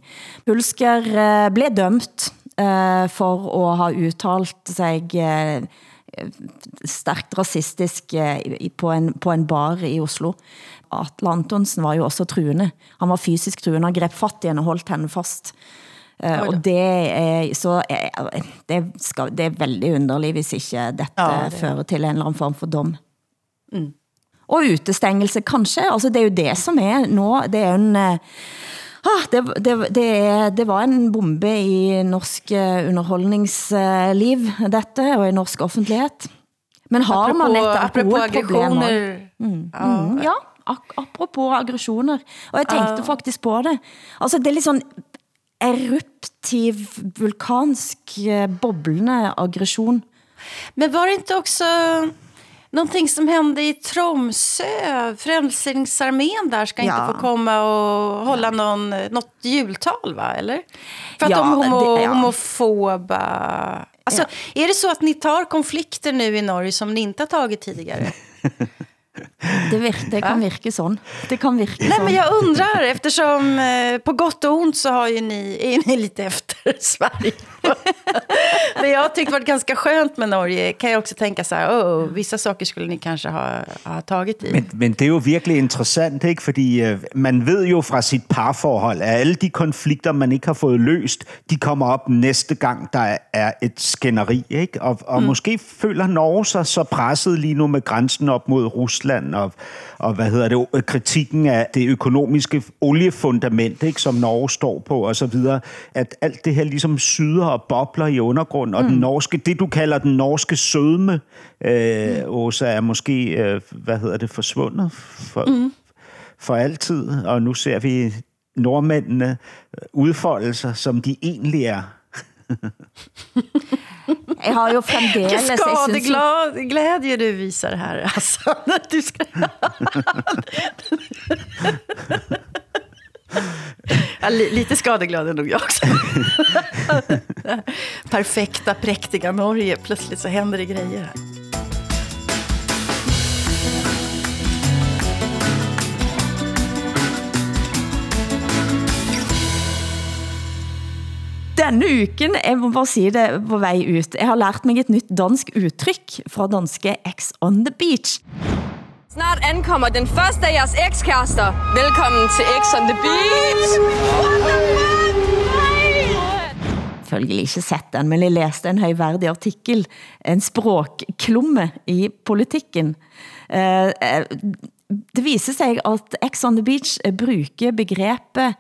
Hulsker eh, blev dømt eh, for at ha uttalt sig eh, stærkt racistisk på en, på en bar i Oslo. Atle Antonsen var jo også truende. Han var fysisk truende, han greb fat i henne og holdt henne fast. Uh, og det er, så er, det, skal, det er veldig underligt, hvis ikke dette ja, det. fører til en eller anden form for dom. Mm. Og utestængelse, kanskje. Altså, det er jo det, som er nå. Det er en... Ah, det, det, det, er, det var en bombe i norsk eh, underholdningsliv, dette, og i norsk offentlighed. Men har apropos, man et alkoholproblemer... Mm, mm, ja, apropos aggressioner. Og jeg tænkte uh. faktisk på det. Altså, det er lidt sådan eruptiv, vulkansk, eh, bobblende aggression. Men var det inte också någonting som hände i Tromsø? Frälsningsarmén där ska ja. inte få komma och hålla någon, något jultal, va? Eller? För att ja, de homo, det, ja. homofoba... Alltså, ja. Är det så att ni tar konflikter nu i Norge som ni inte har tagit tidigare? Det, virke, det kan virke sådan. Det kan virke Nej, men jag undrar, eftersom eh, på gott och ont så har ju ni, är ni lite efter Sverige. det jag tyckte var ganska skönt med Norge kan jag också tänka så här, oh, vissa saker skulle ni kanske ha, ha tagit i. Men, men det er jo virkelig interessant, ikke? fordi øh, man ved jo fra sit parforhold, at alle de konflikter, man ikke har fået løst, de kommer op næste gang, der er et skænderi. Ikke? Og, og mm. måske føler Norge sig så presset lige nu med grænsen op mod Rusland og, og hvad hedder det, kritikken af det økonomiske oliefundament, ikke, som Norge står på og så videre, at alt det her ligesom syder og bobler i undergrund, og mm. den norske, det du kalder den norske sødme, øh, Åsa, er måske, øh, hvad hedder det, forsvundet for, mm. for altid, og nu ser vi nordmændene udfolde sig, som de egentlig er. Jeg har jo fremdeles... Vilken glädje du visar här, alltså. Du ska... Ja, lite skadeglad är nog jag också. Perfekta, präktiga Norge. Plötsligt så händer det grejer här. Denne uken, jeg må bare sige det på vej ut, jeg har lært mig et nyt dansk udtryk fra danske X on the Beach. Snart ankommer den første af jeres ekskærester. Velkommen til X on the Beach. Følgelig ikke sett den, men jeg læste en højværdig artikel, en språkklumme i politikken. Eh, eh, det viser sig at X on the Beach bruger begrebet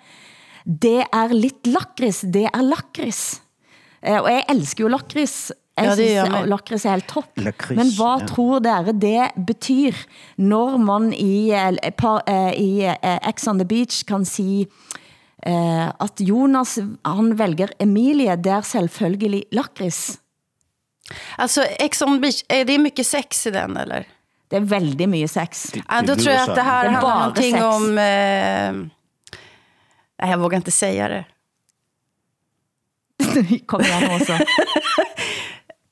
det er lidt lakris, det er lakris. Eh, og jeg elsker jo lakris, jeg ja, det synes lakris er helt topp. Lakris, Men hvad ja. tror dere det betyr, når man i, eh, i eh, X on the Beach kan sige, at Jonas han vælger Emilie, det er selvfølgelig lakris? Altså, X on the Beach, er det mycket sex i den, eller? Det er veldig mye sex. Ja, då tror jeg, at det her det handler någonting sex. om... Eh, nej, jag vågar inte säga det. Kom igen också.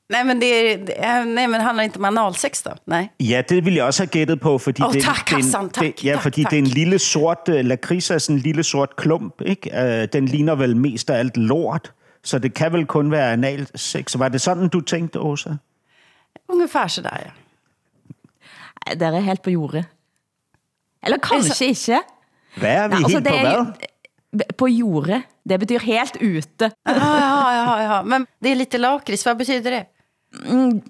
Nej, men det, det, nej, men det handler ikke om analsex då? Nej. Ja, det vil jeg også have gættet på, fordi oh, det, tak, det, Hassan, tak, det, ja, tak, fordi tak. det er en lille sort uh, lakrids er sådan en lille sort klump, ikke? Uh, den ligner vel mest af alt lort, så det kan vel kun være analsex. Var det sådan, du tænkte, Åsa? Ungefär så der, ja. Ej, der er helt på jordet. Eller kanskje ikke. Hvad er vi ja, altså, helt på hvad? På jordet. Det betyder helt ute. Ja, ja, ja, ja. Men det er lite lakris. Hvad betyder det? Mm,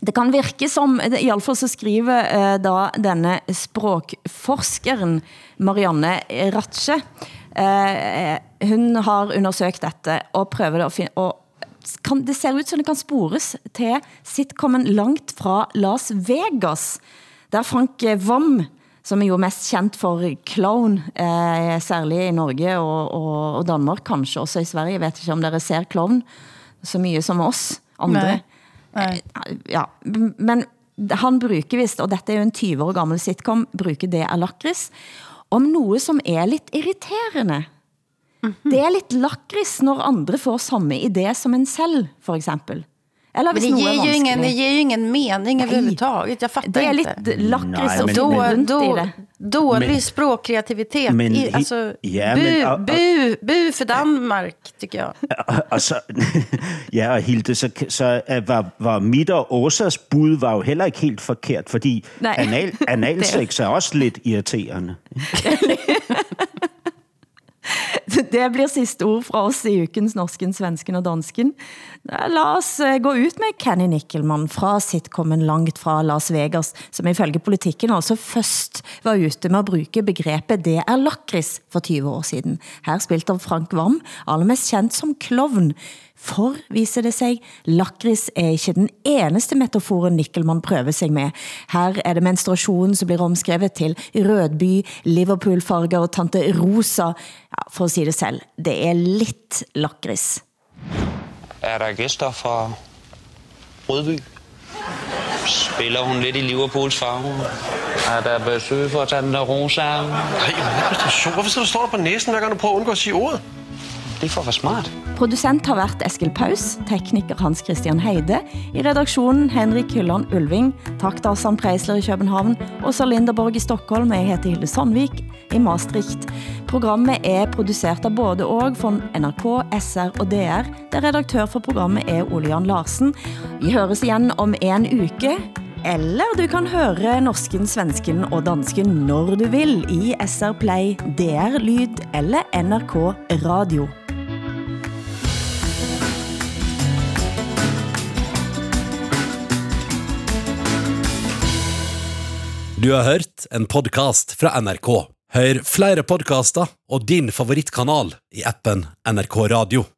det kan virke som, i alle fall så skriver uh, da denne språkforskeren Marianne Ratche, uh, hun har undersøgt dette og prøver finne, og kan, det ser ut som det kan spores til sitcomen Langt fra Las Vegas, der Frank Vam som er jo mest kendt for clown, eh, særlig i Norge og, og, og Danmark, kanskje også i Sverige. Jeg vet ikke om dere ser clown så mye som oss andre. Nei. Nei. Eh, ja, men han bruker vist, og dette er jo en 20 år gammel sitcom, bruker det er lakris. om noget, som er lidt irriterende. Det er lidt lakris, når andre får samme idé som en selv, for eksempel. Eller Men det er ger, ju ingen, det ger ju ingen mening överhuvudtaget. Jag fattar Det är inte. lite lakris Nej, och då, då, det. dålig Men- språkkreativitet. Men I, alltså, ja, bu, men- og- bu, bu för Danmark, tycker jag. og så, ja, og Hilde, så, så uh, var, var mit og Åsas bud var jo heller ikke helt forkert, fordi Nej. anal, analsex er også lidt irriterende. Det blir sidste ord fra oss i ukens Norsken, Svensken og Dansken. La oss eh, gå ut med Kenny Nickelman fra sitcomen Langt fra Las Vegas, som ifølge politikken altså først var ute med at bruge begrebet det er lakris for 20 år siden. Her spilte Frank Vam, allermest kendt som klovn. For, viser det sig, lakris er ikke den eneste metaforen Nickelman prøver sig med. Her er det menstruation, som bliver omskrevet til Rødby, Liverpool-farger og Tante Rosa. Ja, for at sige det selv, det er lidt lakris. Er der gæster fra Rødby? Spiller hun lidt i Liverpools farve? Er der besøg for Tante Rosa? Nej, præstation. Hvorfor skal du stå der på næsen, hver gang du prøver at undgå at sige ordet? Det får for at være smart. Producent har været Eskil Paus, tekniker Hans Christian Heide, i redaktionen Henrik Hylland Ulving, takt Assan Preisler i København, og så Linderborg i Stockholm, jeg heter Hilde Sandvik i Maastricht. Programmet er produceret av både og for NRK, SR og DR, der redaktør for programmet er Ole Jan Larsen. Vi høres igen om en uke, eller du kan høre norsken, svensken og dansken når du vil i SR Play, DR Lyd eller NRK Radio. Du har hørt en podcast fra NRK. Hør flere podcaster og din favorittkanal i appen NRK Radio.